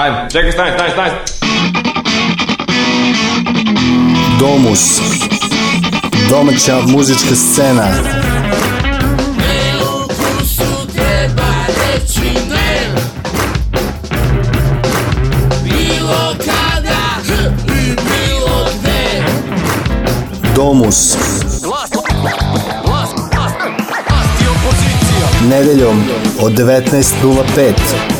Ajmo, čekaj, stani, stani, stani. Domus. Domaća muzička scena. Ne ukusu treba reći ne. Bilo kada i bilo gde. Domus. Glas, glas, glas, glas i opozicija. Nedeljom od 19.05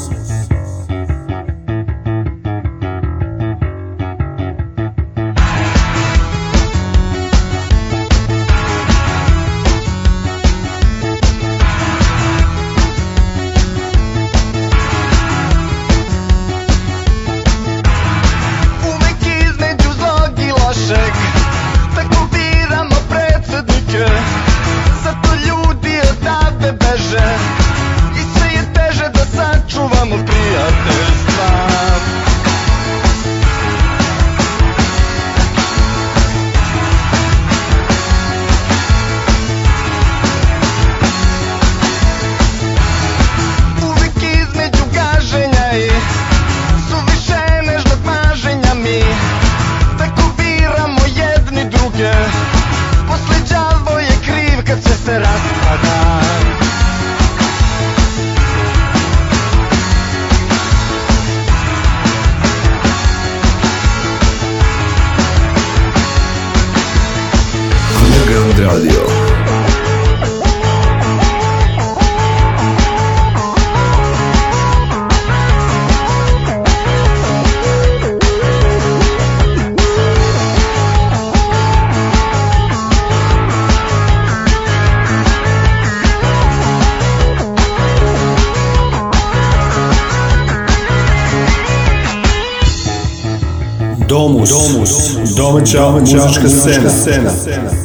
музычка-сцена. музычка сцена музычка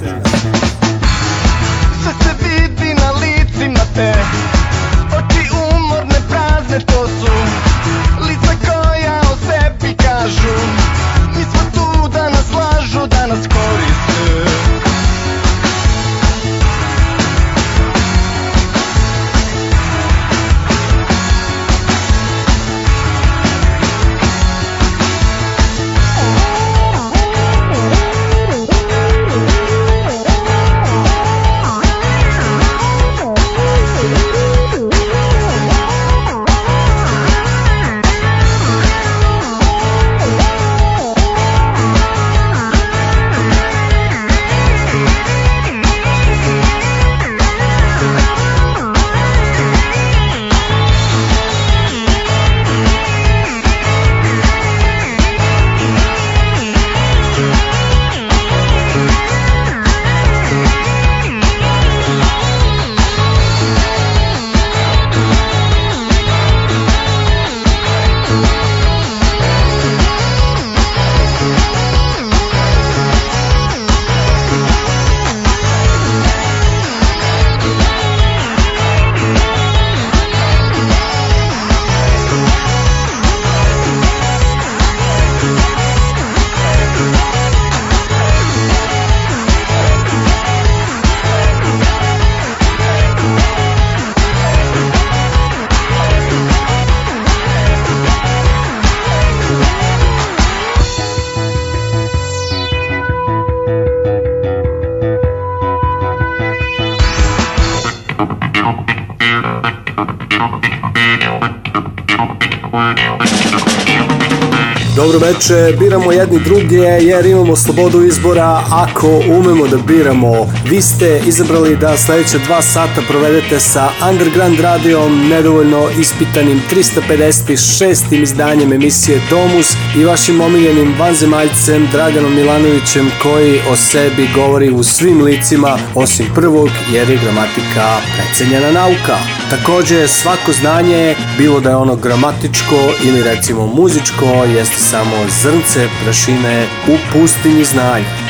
veče biramo jedni druge jer imamo slobodu izbora ako umemo da biramo. Vi ste izabrali da sledeća dva sata provedete sa Underground radijom nedovoljno ispitanim 356. izdanjem emisije Domus i vašim omiljenim vanzemaljcem Draganom Milanovićem koji o sebi govori u svim licima osim prvog jer je gramatika precenjena nauka. Također svako znanje, bilo da je ono gramatičko ili recimo muzičko, jeste samo zrnce prašine u pustinji znanja.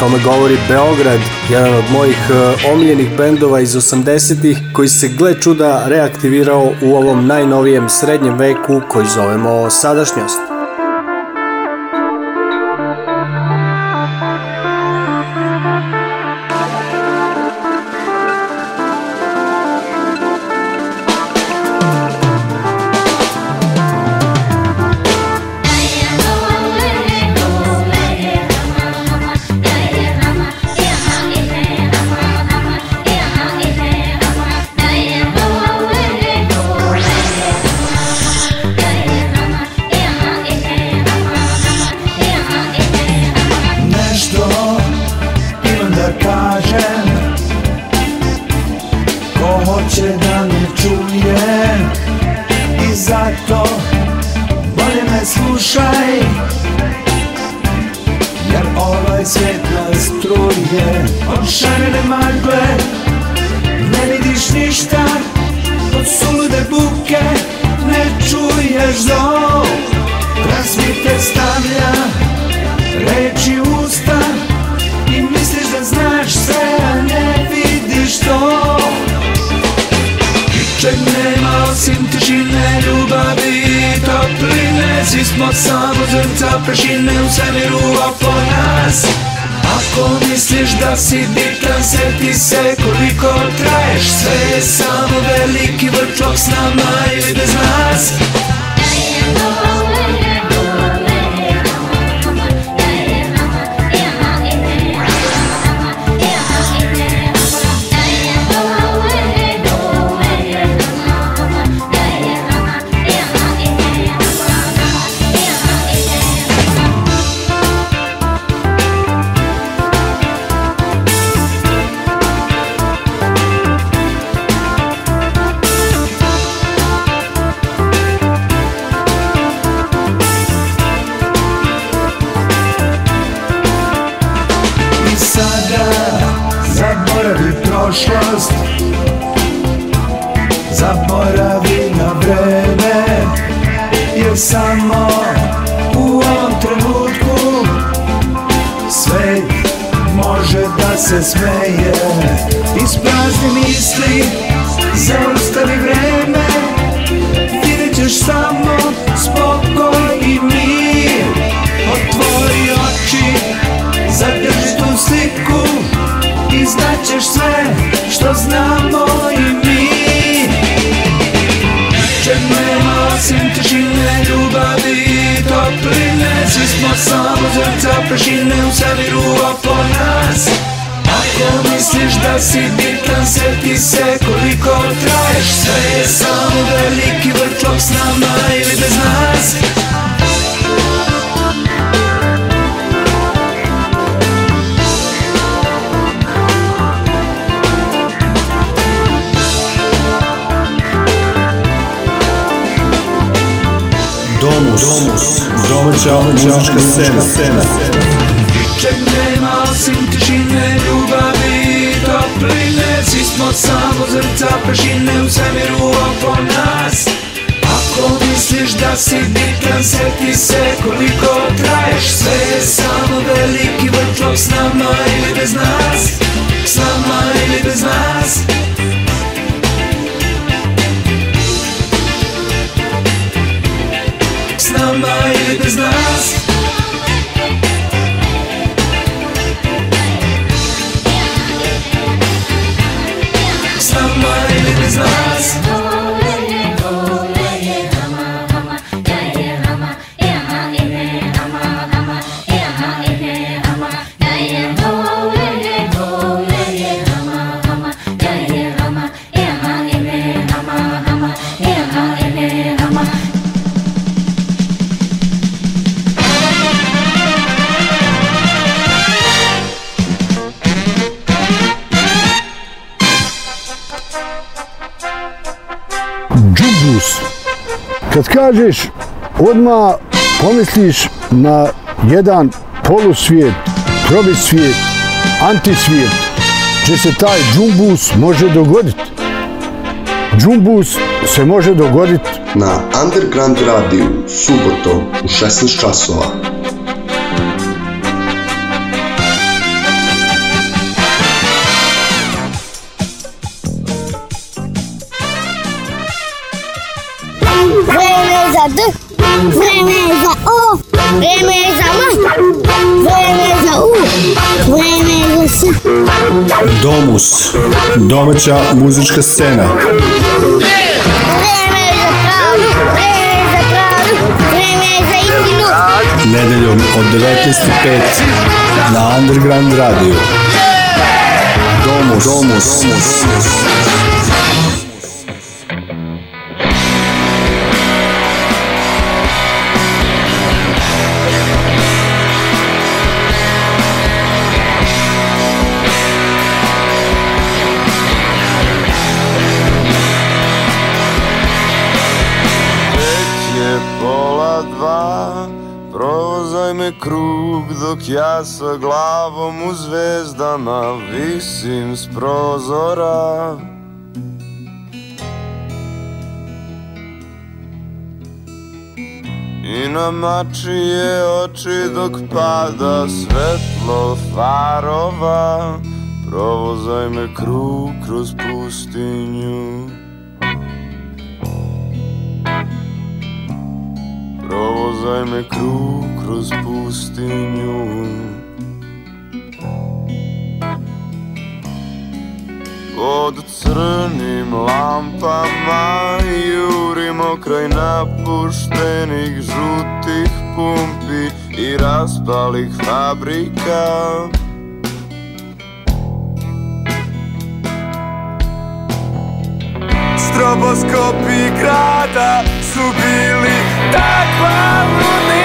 tome govori Beograd, jedan od mojih e, omiljenih bendova iz 80-ih koji se gle čuda reaktivirao u ovom najnovijem srednjem veku koji zovemo sadašnjost. da si bitan, sjeti se koliko traješ Sve je samo veliki vrtlog s nama ili bez nas Domus, Domus, domaća muzička scena. Ničeg nema osim smo samo zrca pršine v zemiru oko nas Ako misliš da si bitan, seti se koliko traješ Sve je samo veliki vrtlog s nama ili bez nas S nama ili bez nas kažeš, odmah pomisliš na jedan polusvijet, probisvijet, antisvijet, gdje se taj džumbus može dogoditi. Džumbus se može dogoditi na Underground Radio subotom u 16 časova Domus. Domaća muzička scena. Vreme Vreme za za Nedeljom od 19.05 na Underground Radio. Domus. Domus. Domus. ja sa glavom u zvezdama visim s prozora I na mačije oči dok pada svetlo farova Provozaj me krug kroz pustinju Provozaj me krug kroz pustinju Pod crnim lampama jurimo kraj napuštenih žutih pumpi i raspalih fabrika Stroboskopi grada нас убили так по луне.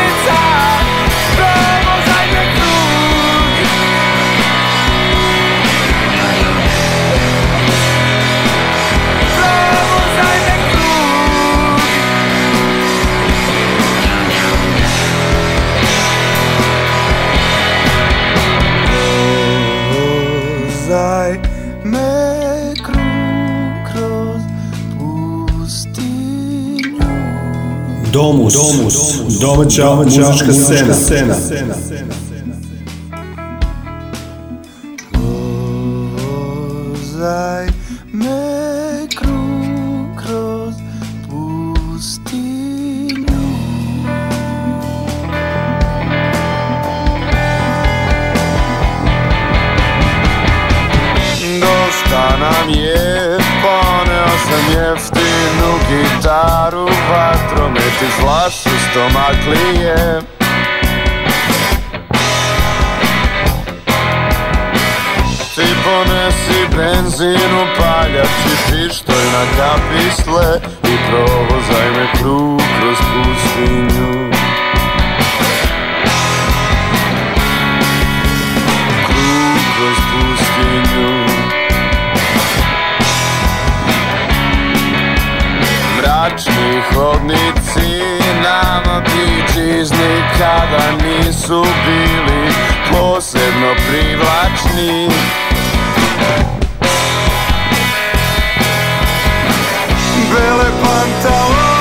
Domus, Domus, domaća, domaća muzička, muzička scena. scena. scena. Kruzaj me kru, kroz pustinju Dosta nam je, poneo sam jeftinu gitaru vatrome ti zlasu stomaklije Ti ponesi benzinu, paljači pištoj na kapisle I provozaj me krug kroz pustinju Krug kroz pustinju mračni hodnici Nama ti iz nikada nisu bili posebno privlačni Bele pantalone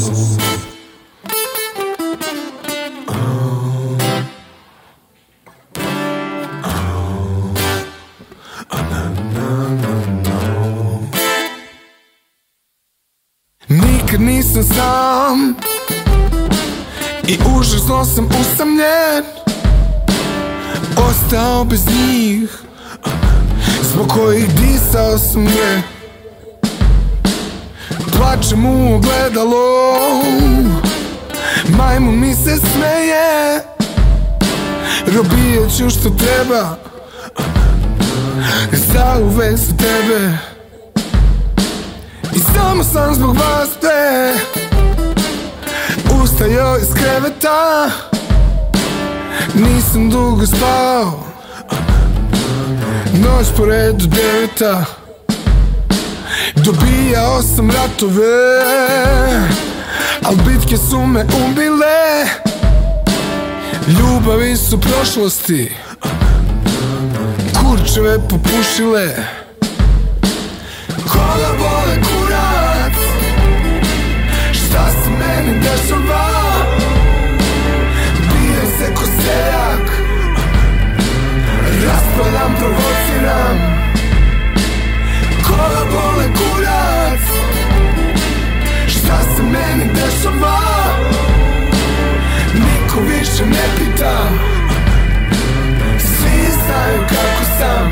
6 po redu deveta Dobijao sam ratove Al bitke su me ubile Ljubavi su prošlosti Kurčeve popušile Otvaram, provociram Kola bole kurac Šta se meni dešava Niko više ne pita Svi znaju kako sam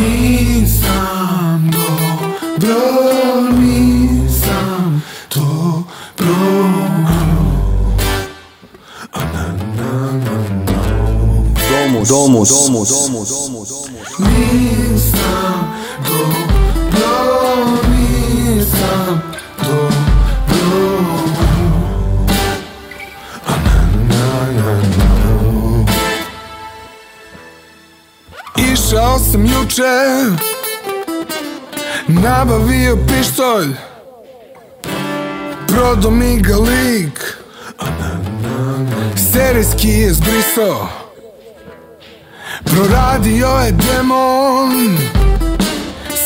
Nisam dobro, nisam domus, domus, domus, domus, domus, domus. Nisam dobro, nisam dobro. Išao sam juče Nabavio pištolj Prodo mi ga lik Serijski je zbrisao Proradio je demon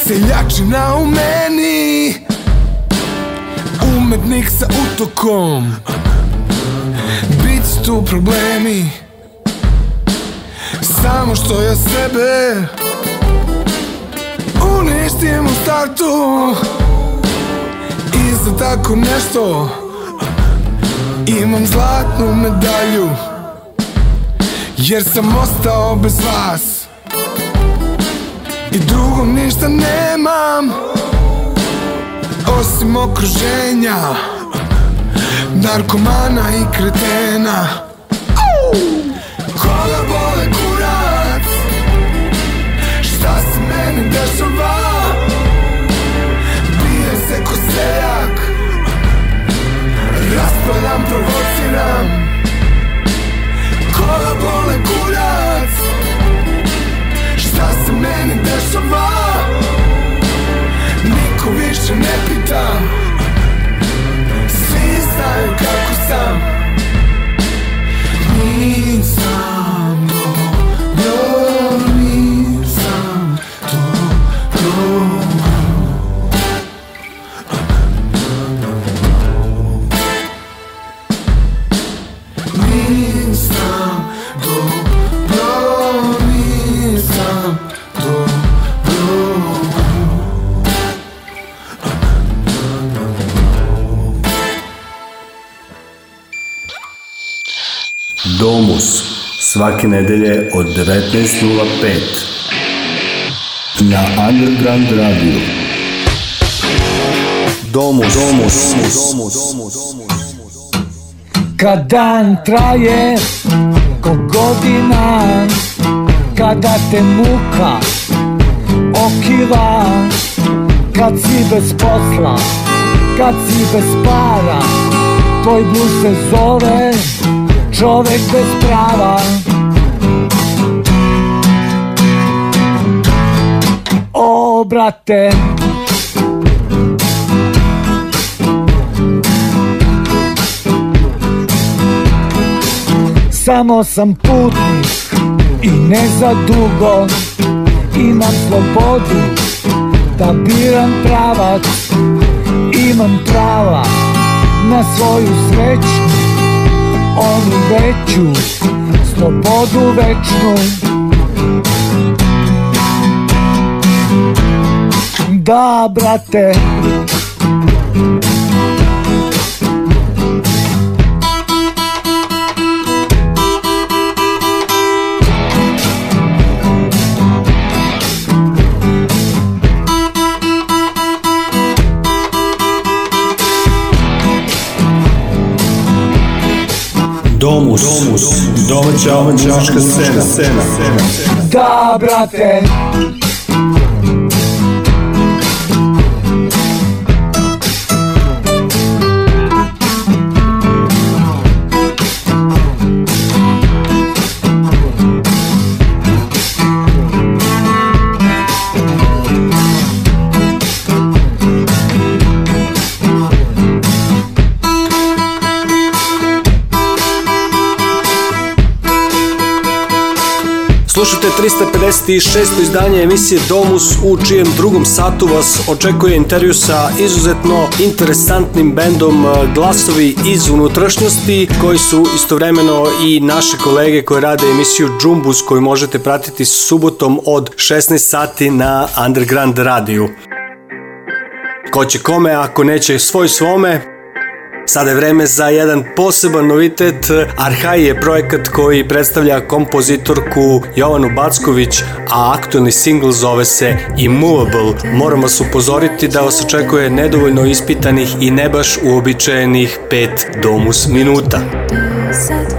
Seljačina u meni Umetnik sa utokom Bit tu problemi Samo što ja sebe Uništim u startu I za tako nešto Imam zlatnu medalju Jer sam ostao bez vas I drugom ništa nemam Osim okruženja Narkomana i kretena Koga bole kurac Šta se meni dešava Bije se ko seljak Raspadam, provociram kola bole kurac Šta se meni dešava Niko više ne pita Svi znaju kako sam svake nedelje od 19.05 na Underground Radio. Domus, domus, domus, domus, domus. Kad dan traje ko godina, kada te muka okiva, kad si bez posla, kad si bez para, tvoj blues se zove čovek bez prava O, brate Samo sam putnik i ne za dugo Imam slobodu da biram pravac Imam prava na svoju sreću onu veću slobodu večnu Da, brate, Domus, Domus, domaća muzička scena. Da, brate! 356. izdanje emisije Domus u čijem drugom satu vas očekuje intervju sa izuzetno interesantnim bendom e, Glasovi iz unutrašnjosti koji su istovremeno i naše kolege koje rade emisiju Džumbus koju možete pratiti subotom od 16 sati na Underground radiju. Ko će kome, ako neće svoj svome, Sada je vreme za jedan poseban novitet. Arhaj je projekat koji predstavlja kompozitorku Jovanu Backović, a aktualni singl zove se Immovable. Moramo vas upozoriti da vas očekuje nedovoljno ispitanih i ne baš uobičajenih 5 domus minuta. Sad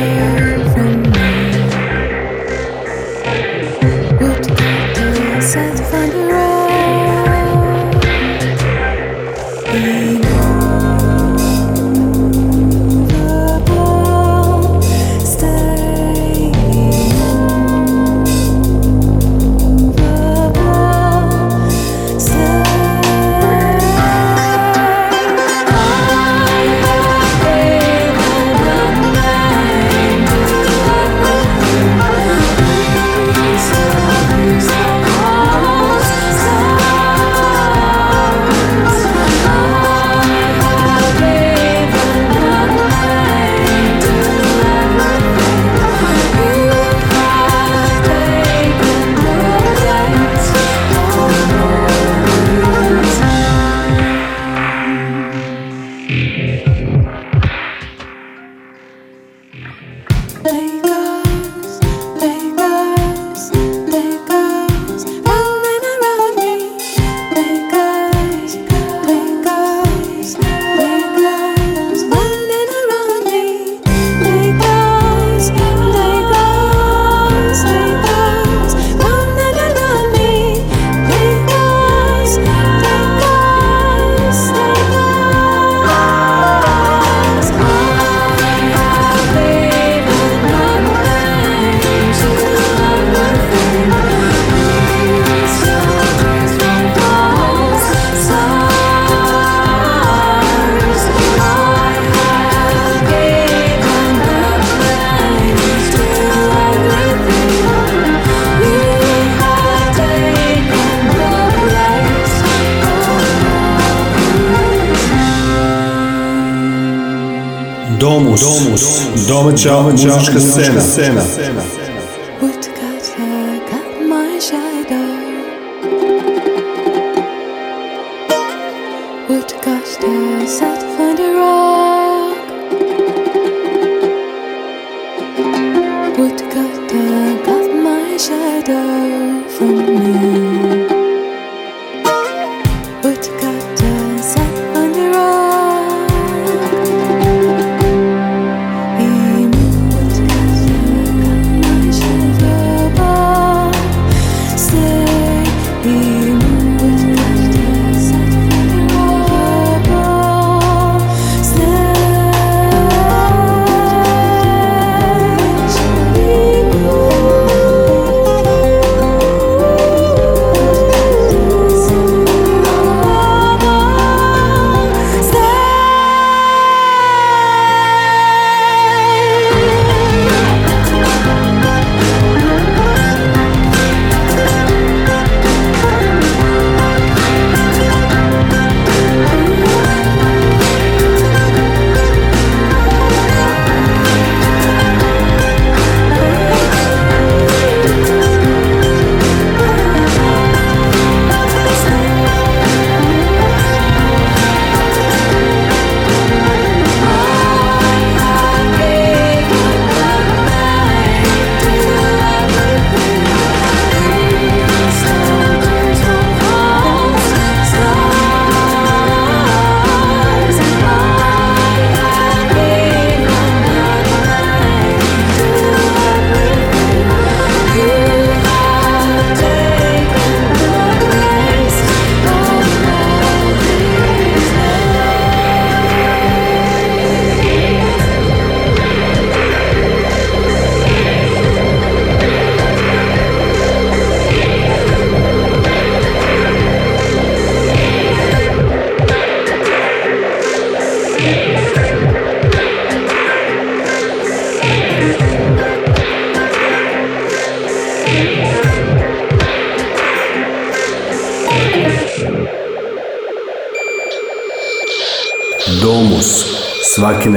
Domus, domaća, domaća muzička, muzička scena. scena.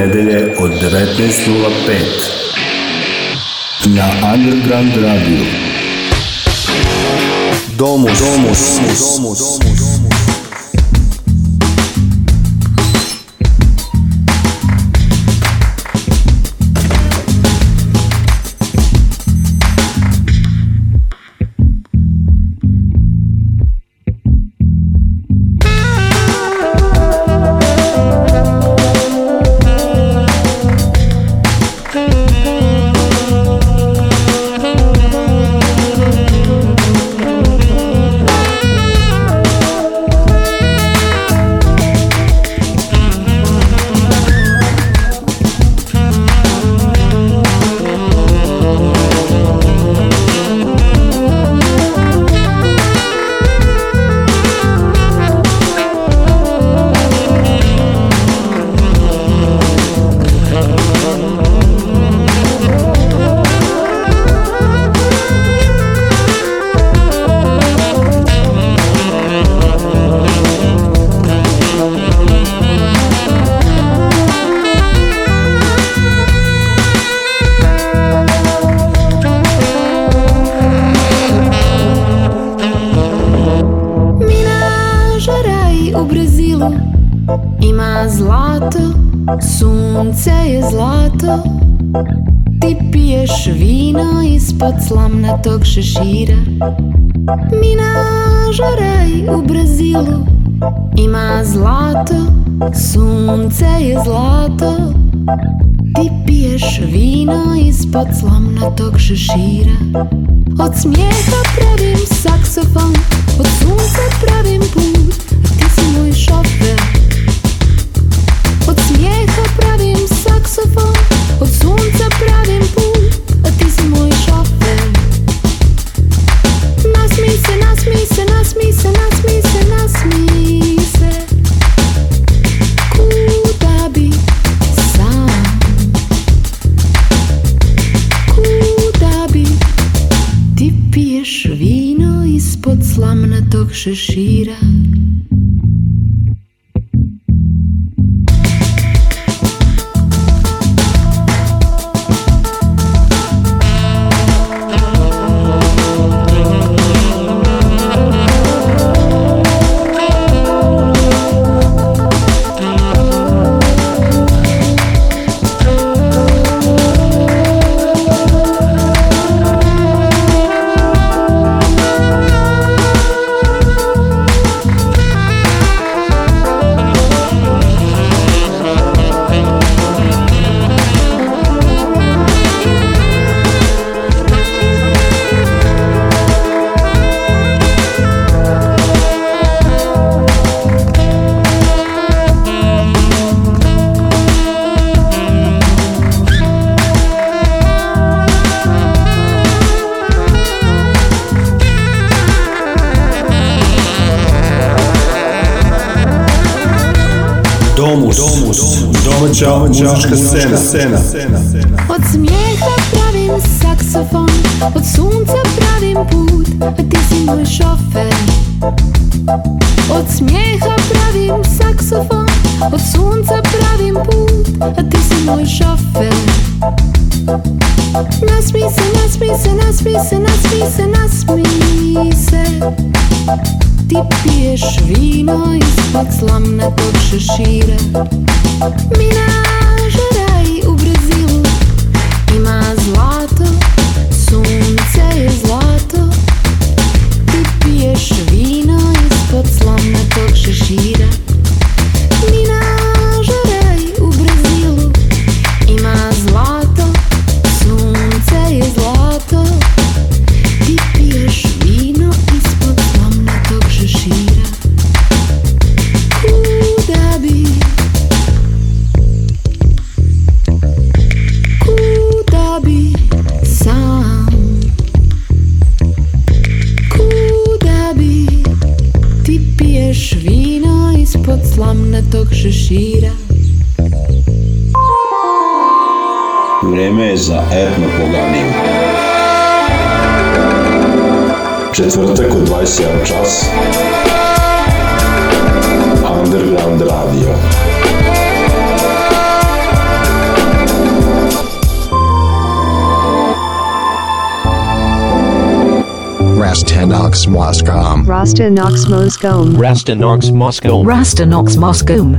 nedelje od 19.05. tog šešira Mina žaraj u Brazilu Ima zlato, sunce je zlato Ti piješ vino ispod slamnatog šešira Od smijeha pravim saksofon Od sunca pravim put Ti si moj šofer Od smijeha pravim saksofon Od sunca pravim put se gira Muzička scena. Od smijeha pravim saksofon, od sunca pravim put, a ti si moj šofer. Od smijeha pravim saksofon, od sunca pravim put, a ti si moj šofer. Nasmi se, nasmi se, nasmi se, nasmi se, nasmi se Ti piješ vino ispod slamnatog šešira Mina duše šira. Vreme je za etno poganiju. Četvrtak u 21 čas. Underground Radio. Rastanox Moscom. Rastanox Moscom. Rastanox Moscom. Rastanox Moscom.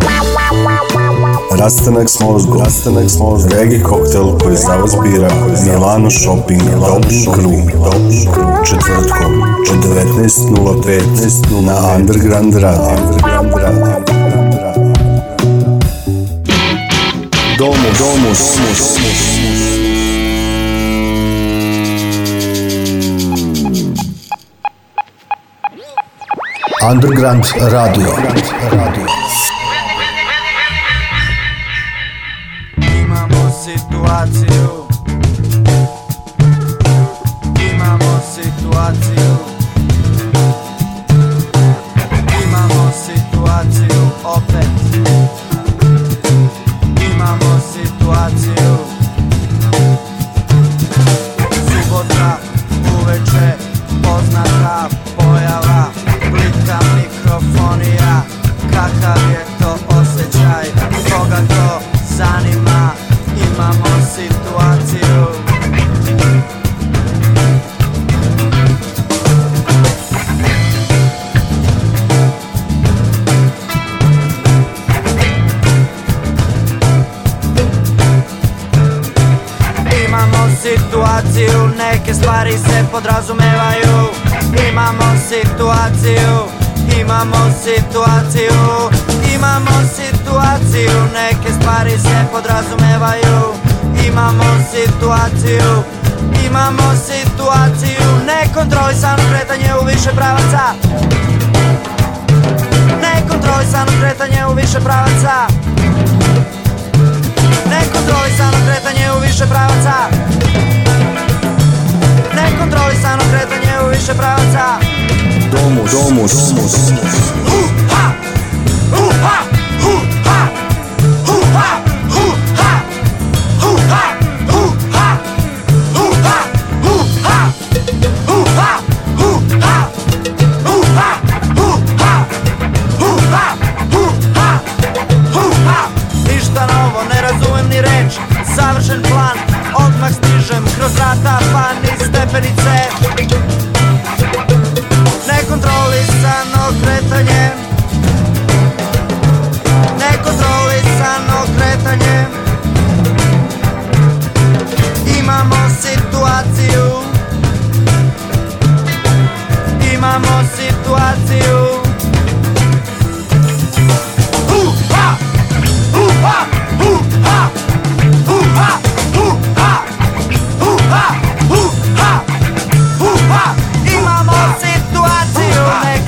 Rastanak s mozgom. Rastanak s mozgom. Regi koktel koji za vas bira. Milano Shopping. Dobin Kru. Dobin Kru. Četvrtkom. 19.05. Na Underground Radio. Underground Radio. Domus. Domus. Domus. Domus. Underground Radio. Underground Radio.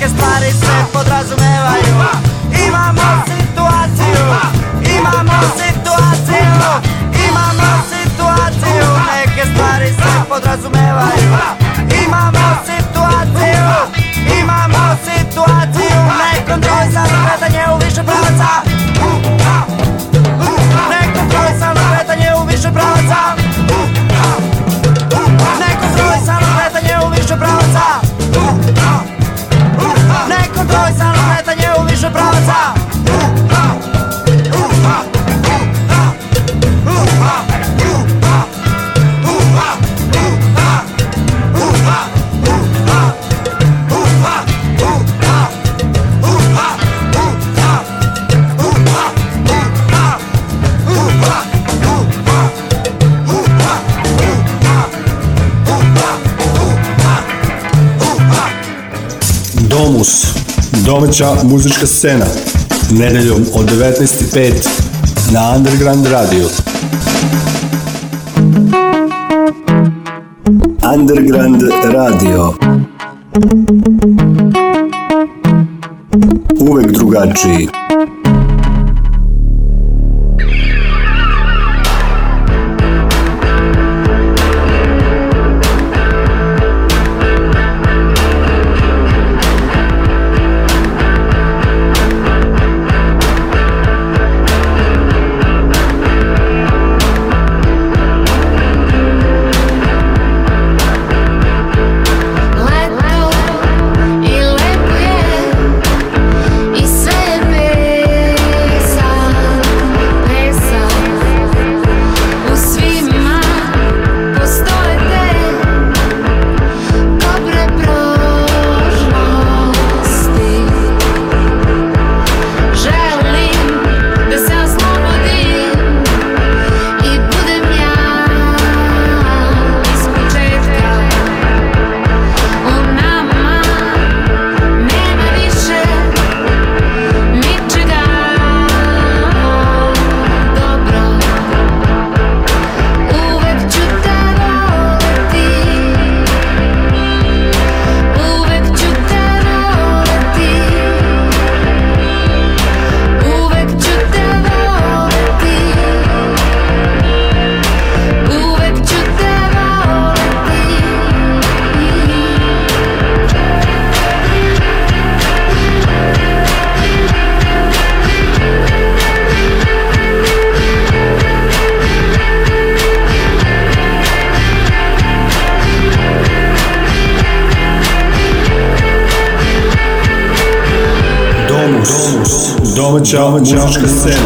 neke stvari se podrazumevaju Imamo situaciju, imamo situaciju Imamo situaciju, neke stvari se podrazumevaju Imamo situaciju Domaća muzička scena, nedeljom od 19.05 na Underground Radio. Underground Radio. Uvek drugačiji. Ciao, ciao, ciao.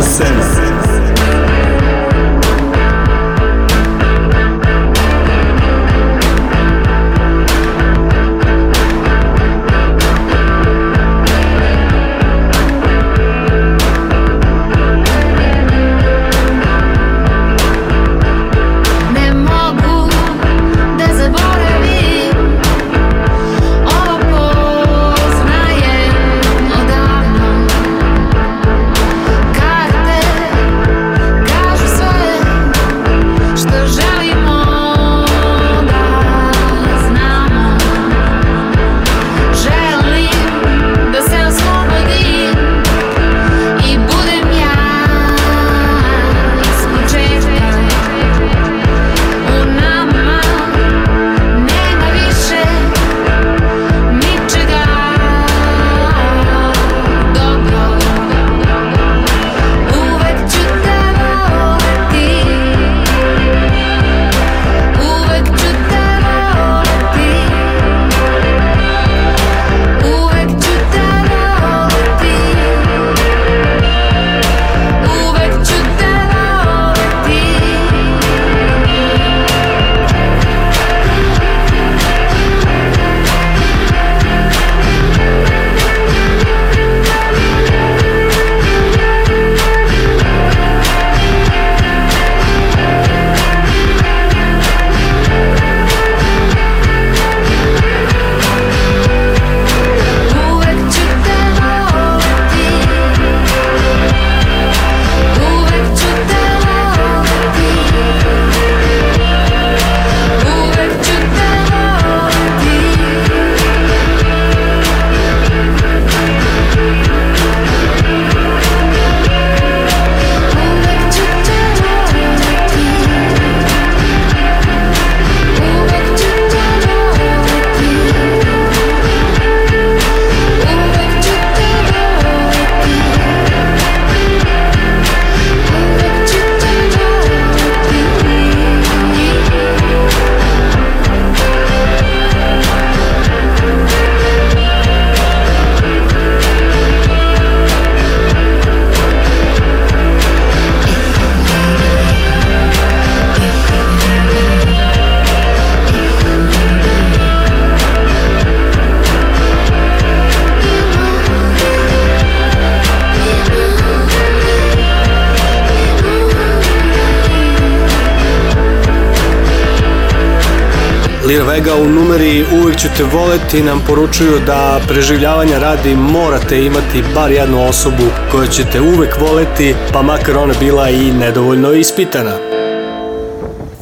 ti nam poručuju da preživljavanja radi morate imati bar jednu osobu koju ćete uvek voleti, pa makar ona bila i nedovoljno ispitana.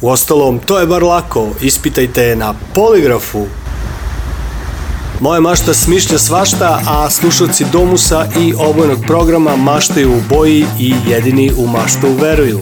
Uostalom, to je bar lako, ispitajte je na poligrafu. Moja mašta smišlja svašta, a slušalci Domusa i obojnog programa maštaju u boji i jedini u maštu veruju.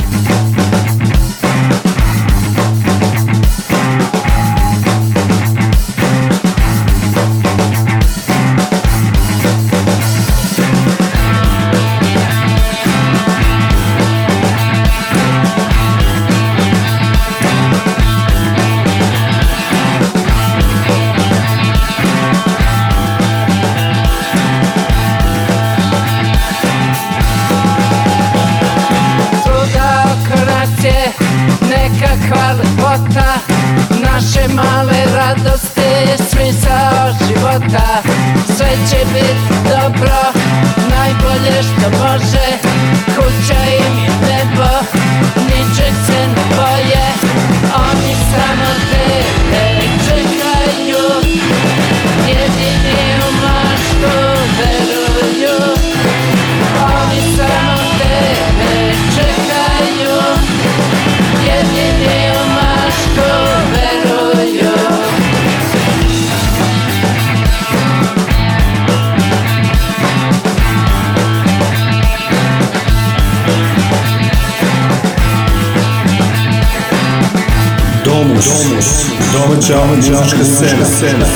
domaća, muzička scena. scena.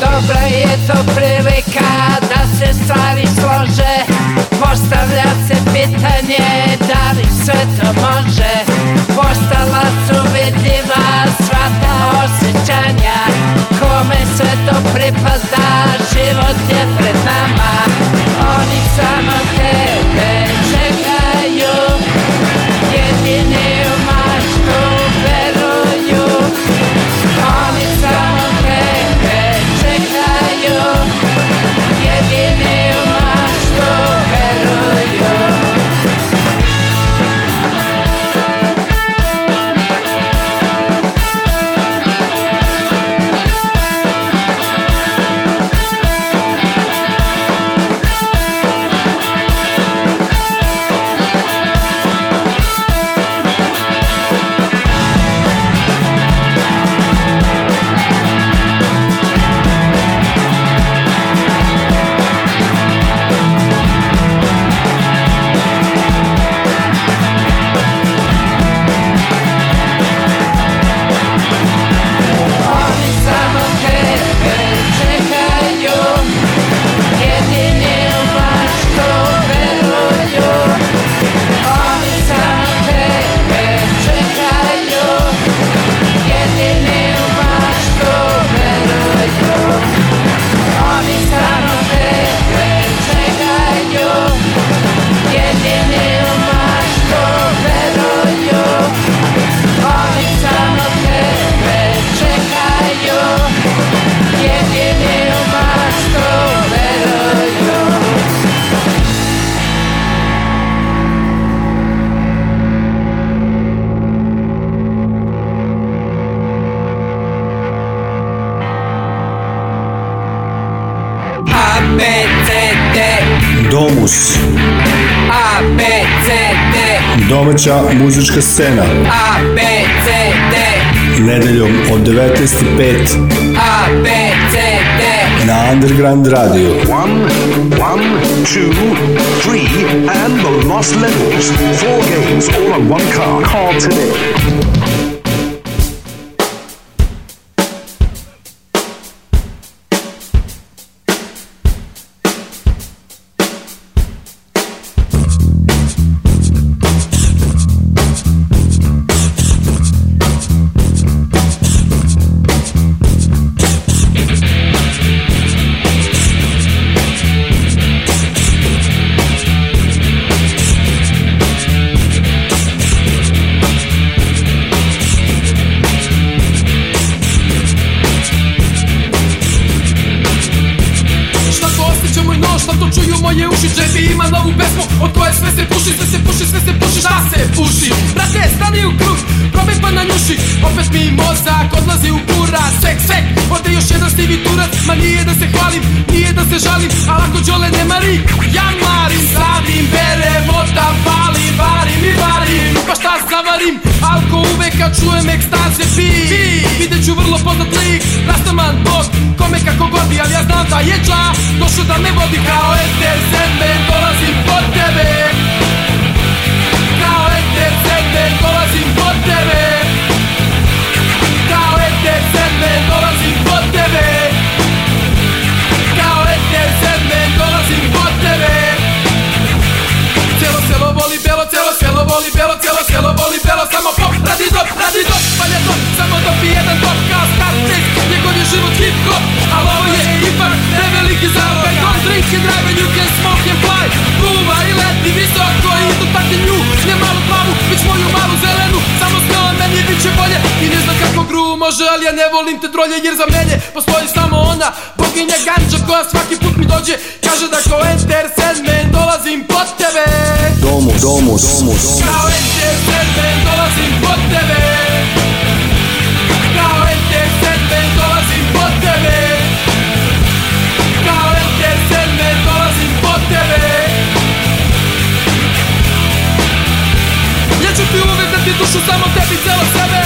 Dobra je to prilika da se stvari slože Postavlja se pitanje da li sve to može Postala su vidljiva muzička scena. A, B, C, D. Nedeljom od 19.05. A, B, C, D. Na Underground Radio. One, one, two, three, and the lost levels. Four games all on one card. Call today. žalim, nije da se žalim a ako Đole ne mari, ja marim Sadim, berem, otam, palim, varim i varim Pa šta zavarim, alko uvek kad čujem ekstaze Pi, vidjet ću vrlo poznat lik, rastaman bog Kome kako godi, ali ja znam da je dža Došao da me vodi kao ete zembe Dolazim po tebe Kao ete zembe, dolazim po tebe Kao ete zembe, dolazim po tebe radi dop, radi dop, valja dop Samo dop i jedan dop kao star test Njegov je život hip hop, ali ovo je ipak neveliki zalogaj Don't drink and drive and you can smoke and fly Duva i leti visoko i utopati nju Ne malu plavu, već moju malu zelenu Samo smela meni bit će bolje i ne znam kako gru može ali ja ne volim te trolje jer za mene postoji samo ona Boginja ganđa koja svaki put mi dođe Kaže da kao Enter Sandman dolazim po tebe Domus, domus, domus Kao Enter dolazim pod tebe Kao Enter Sandman dolazim po tebe Kao Enter Sandman dolazim pod tebe Ja ću ti uvek dati dušu samo tebi celo sebe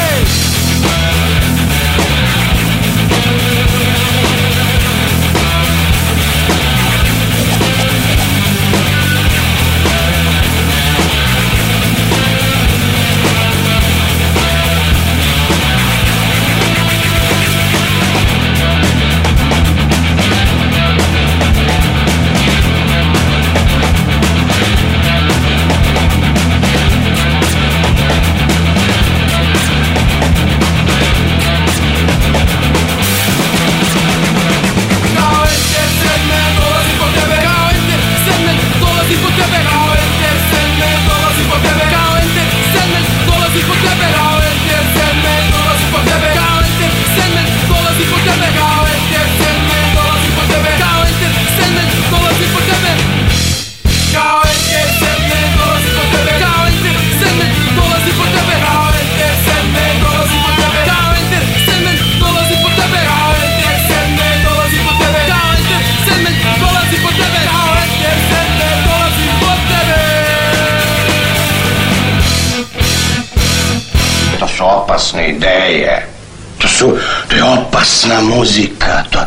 opasna muzika, to,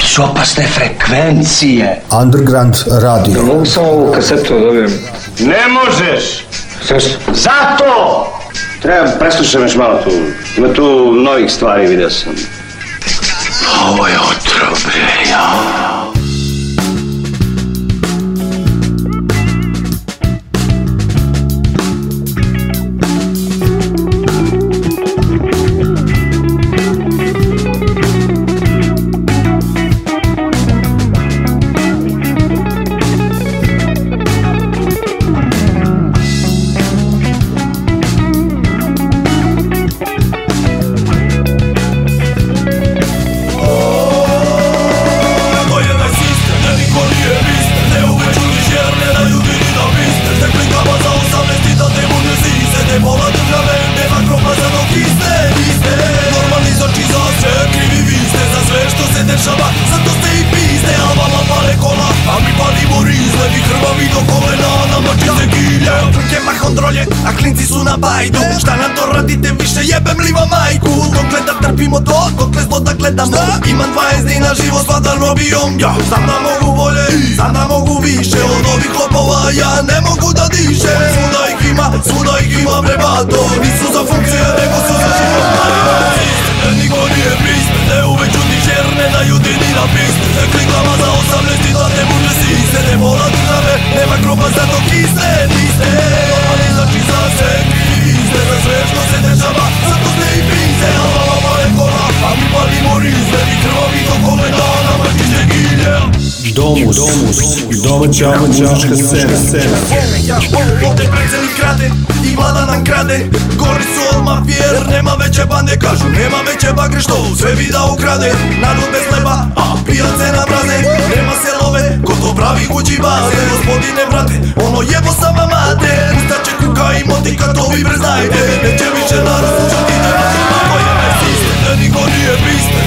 to su opasne frekvencije. Underground radio. Da mogu samo ovu kasetu da dobijem? Ne možeš! Zašto? Zato! Treba, preslušam još malo tu. Ima tu novih stvari, vidio sam. Ovo je otrov, ja. ne vola države Nema kropa za dok iste, niste Normalni zoči za sve krivi vi ste Za sve što se dešava, zato ste i pizde A vama pale kola, a mi palimo rizle Vi krvavi do kolena, nama čiste gilje Trkema kontrolje, a klinci su na bajdu Šta nam to radite, više jebem li vam majku Dokle da Trpimo to, dokle smo da gledamo Imam 20 dina život, svadan robijom ja Znam da mogu bolje, znam da mogu više Od ovih klopova ja ne mogu da diše Svuda ih ima, svuda ih ima prebato Nisu za funkcije, nego su za život Niko nije pist, ne uvek čutiš jer ne daju ti ni na pist Kliklama za 18 i da te si, se Ne vola dinave, nema grupa za to kiste Niste, normalni znači za se kiste Za sve što se dešava, zato ste i piste napadi mori uzmeni krvavi do koledana Mrtite gilje Domus, domus, domus, domaća, domaća muzička scena, scena. Ovde predsednik krade i vlada nam krade Gori su od mafijer, nema veće bande Kažu nema veće bagre što sve vi da ukrade Narod bez leba, a pijace na brane Nema se love, ko to pravi kući baze Gospodine brate, ono jebo sama mate Ustaće kuka i motika, to vi preznajte Neće više nas slušati, nema Ovo nije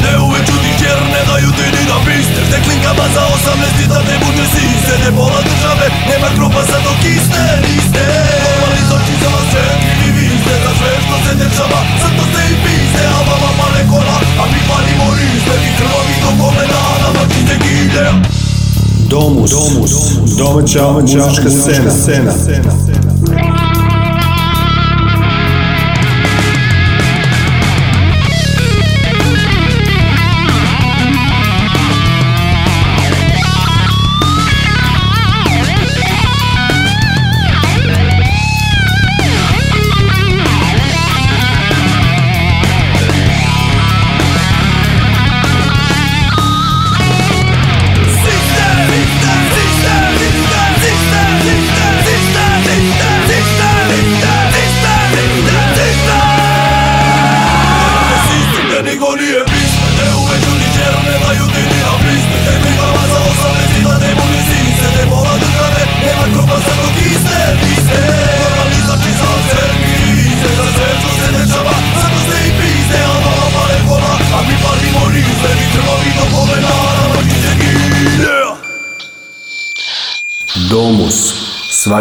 ne uvek čutih jer ne daju ti ni da biste Te klinkama za osamnaest i da te buđe siste Ne pola države, nema kropa za dok kiste Niste Popali iz oči za vas četiri ni Za sve što se dešava, zato ste i piste A vama pale kola, a mi palimo riste I krvavi do kolena, a nama čiste gilje Domus, Domus, domaća, domaća muzička, muzička scena, scena. scena.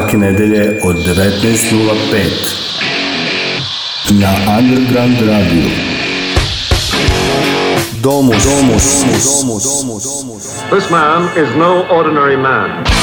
svake nedelje od 19.05 na Underground Radio. Domus, domus, domus, domus, domus. This man is no ordinary man.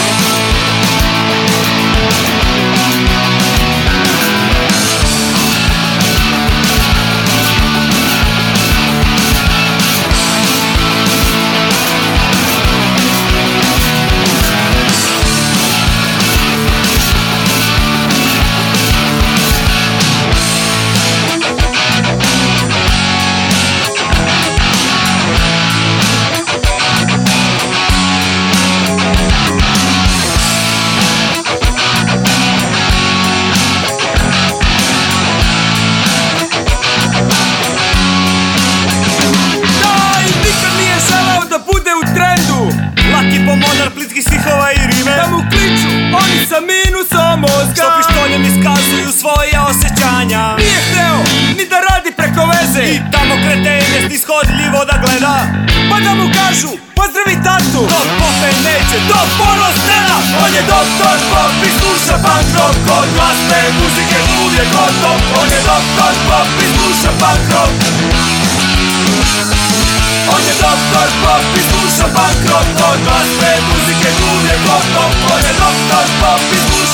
mozga Što pištoljem iskazuju svoje osjećanja Nije hteo ni da radi preko veze I tamo kretenje snishodljivo da gleda Pa da mu kažu pozdravi tatu To pope neće, to porno strana da. On je doktor pop i sluša punk rock Od glasne muzike uvijek gotov On je doktor pop i sluša punk rock on je doktor pop i sluša bankrot Od glasne muzike uvijek gotov On je doktor pop i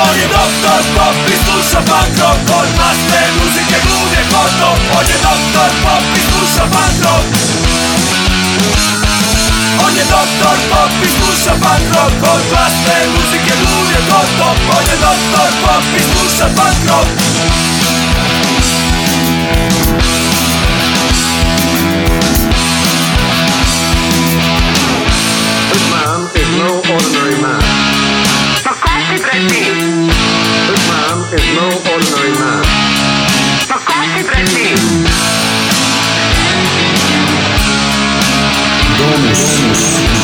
on doktor pop i sluša punk rock Od masne muzike glude kotno On je doktor pop i sluša punk rock On je doktor pop i sluša punk rock Od masne muzike glude kotno On je doktor pop i sluša punk rock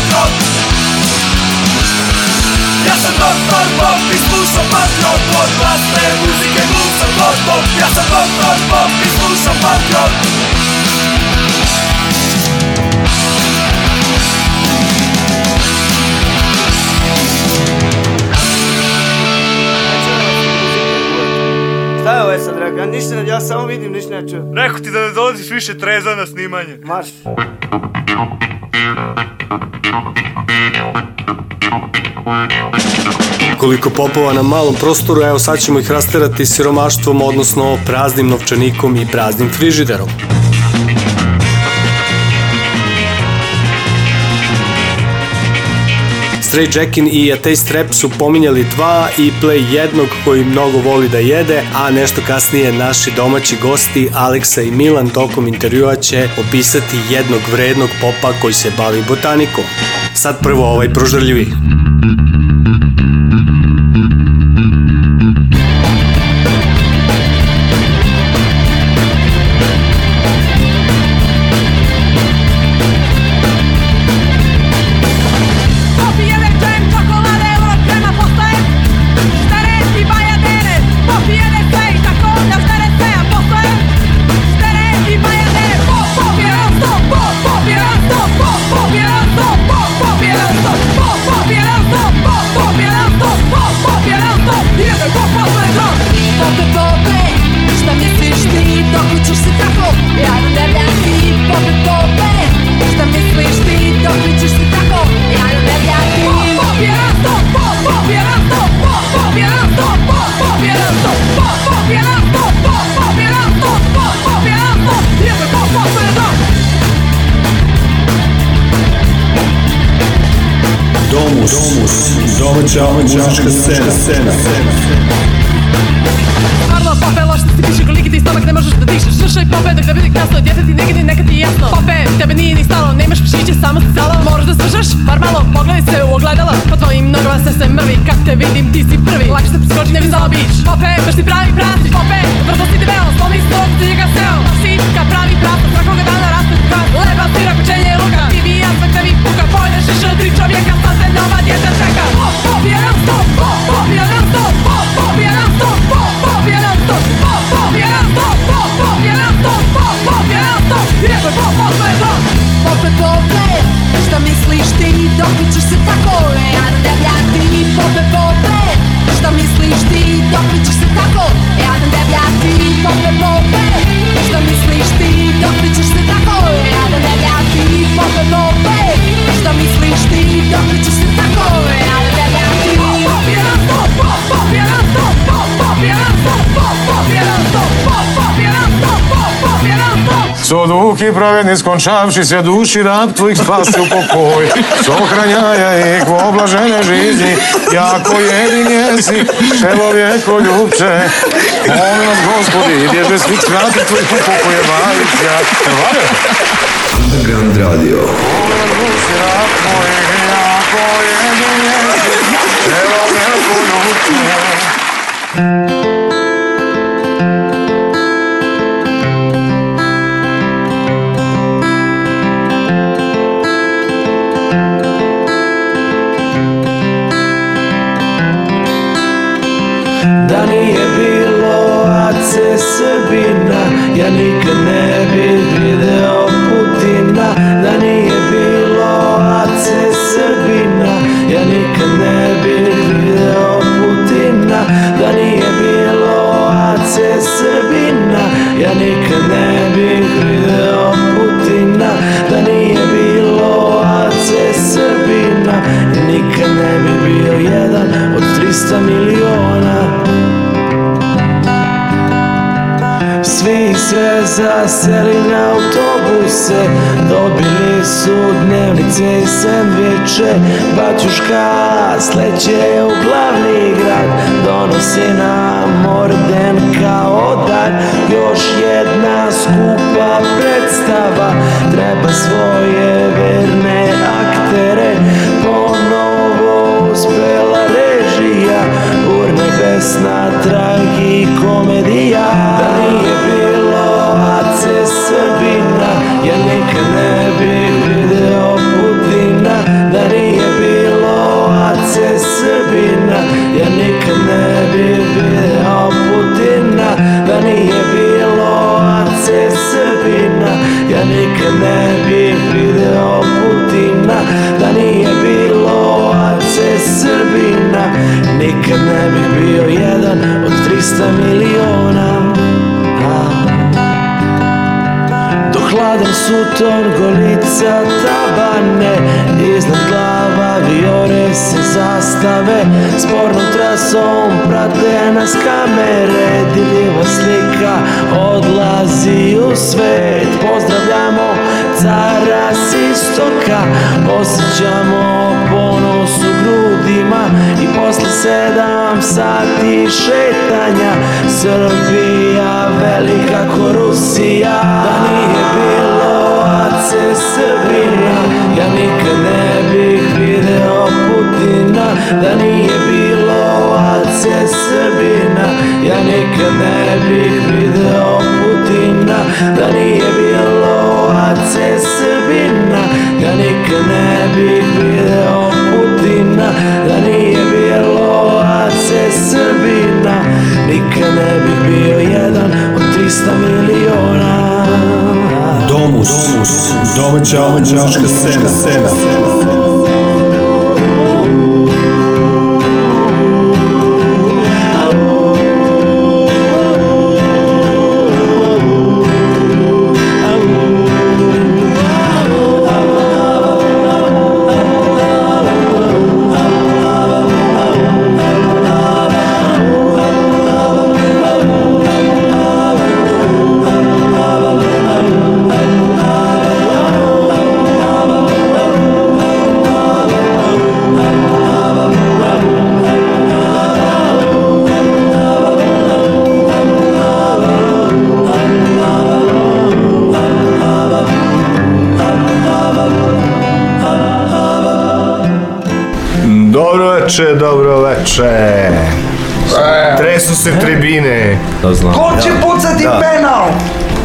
патрон Ja sam rock, rock, rock i slušam punk rock Od vlastne muzike glup sam rock, pop Ja sam rock, rock, rock i slušam punk rock Šta je sad, draga? Ništa, ja samo vidim, ništa ne čujem. Rekao ti da ne dolaziš više treza na snimanje. Marš. Koliko popova na malom prostoru, evo sad ćemo ih rasterati siromaštvom, odnosno praznim novčanikom i praznim frižiderom. Stray Jackin i Ateist Rap su pominjali dva i play jednog koji mnogo voli da jede, a nešto kasnije naši domaći gosti Aleksa i Milan tokom intervjua će opisati jednog vrednog popa koji se bavi botanikom. Sad prvo ovaj prožrljivi. Thank you. povećava muzička scena stomak ne možeš da dišeš Sršaj pobedak da bili kasno Djete ti negdje nekad ti jasno Pope, tebe nije ni stalo Nemaš pšiće, samo si sala Moraš da sržaš, bar malo Pogledaj se u ogledala Po tvojim nogama se se mrvi Kad te vidim ti si prvi Lako se priskoči, ne bi znala bić Pope, baš ti pravi prasi Pope, vrlo si debel Slomi si tog, ti njega seo Sipka pravi prasa Svakoga dana raste tkan Leba, sira, pečenje, luka Ti vi ja, sve te vi puka Pojedeš i šutri čovjeka Sad se djeta čeka Pop, pop, jedan, stop, pop, pop, jedan popjerato, pop, popjerato, jebe pop, Pop Popet pope, šta misliš ti, dok ćeš se tako Pop Pope pope, šta misliš ti, dok ćeš se tako Pop Pope pope, šta misliš ti, dok ćeš se tako Pop Pope pope, šta misliš ti, dok ćeš se tako javljati Pop, popjerato, pop, pop, pop, popjerato Co duhi prave ne skončavši se duši, rab tvojih spasi u pokoj. Sohranjaja ih u oblažene žizni, jako jedin jesi, šelo vjeko ljubče. Molim vas, gospodi, bježe svih svrati tvojih upokojevajuća. Hvala. Underground Radio. Thank you. I need Kenny Connect. za seli na autobuse Dobili su dnevnice i sandviče Baćuška sleće u glavni grad Donosi nam orden kao dar Još jedna skupa predstava Treba svoje verne aktere Ponovo uspela režija Urne besna tra Ćao, ćao, čao, čao, čao, čao, čao, čao, Da znam. Ko će pucati da. penal?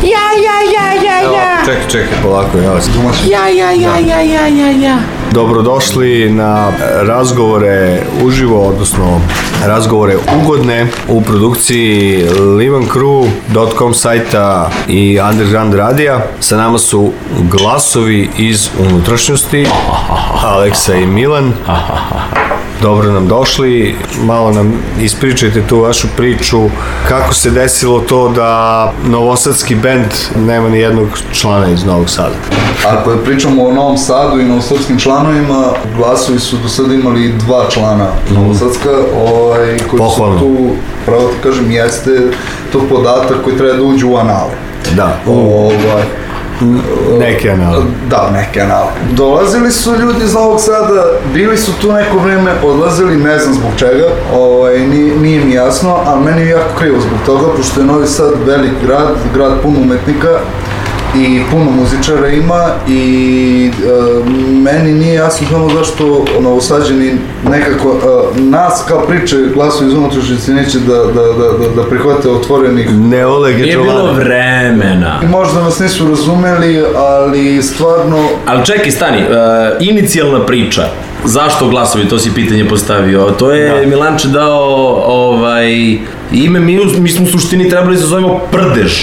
Ja, ja, ja, ja, Evo, ja. Čekaj, čekaj, polako, ja vas tumačim. Ja, ja, ja, da. ja, ja, ja, ja. Dobrodošli na razgovore uživo, odnosno razgovore ugodne u produkciji livancrew.com sajta i underground radija. Sa nama su glasovi iz unutrašnjosti, Aleksa i Milan dobro nam došli. Malo nam ispričajte tu vašu priču, kako se desilo to da novosadski bend nema ni jednog člana iz Novog Sada. Ako je pričamo o Novom Sadu i novosadskim članovima, glasovi su do sada imali dva člana mhm. novosadska, ovaj, koji Pohvalno. su tu, pravo ti kažem, jeste to podatak koji treba da uđe u anale. Da. Ovaj, Neki anal. Da, neki anal. Dolazili su ljudi iz Novog Sada, bili su tu neko vreme, odlazili, ne znam zbog čega, ovaj, nije, nije mi jasno, ali meni je jako krivo zbog toga, pošto je Novi Sad velik grad, grad pun umetnika, i puno muzičara ima i uh, meni nije jasno samo zašto novosađeni nekako uh, nas kao priče glasu iz unutrašnjice neće da, da, da, da, da prihvate otvorenih ne Oleg je bilo vremena možda nas nisu razumeli ali stvarno ali čekaj stani uh, inicijalna priča Zašto glasovi, to si pitanje postavio. To je da. Milanče dao ovaj, ime, mi, mi smo u suštini trebali da se zovemo prdež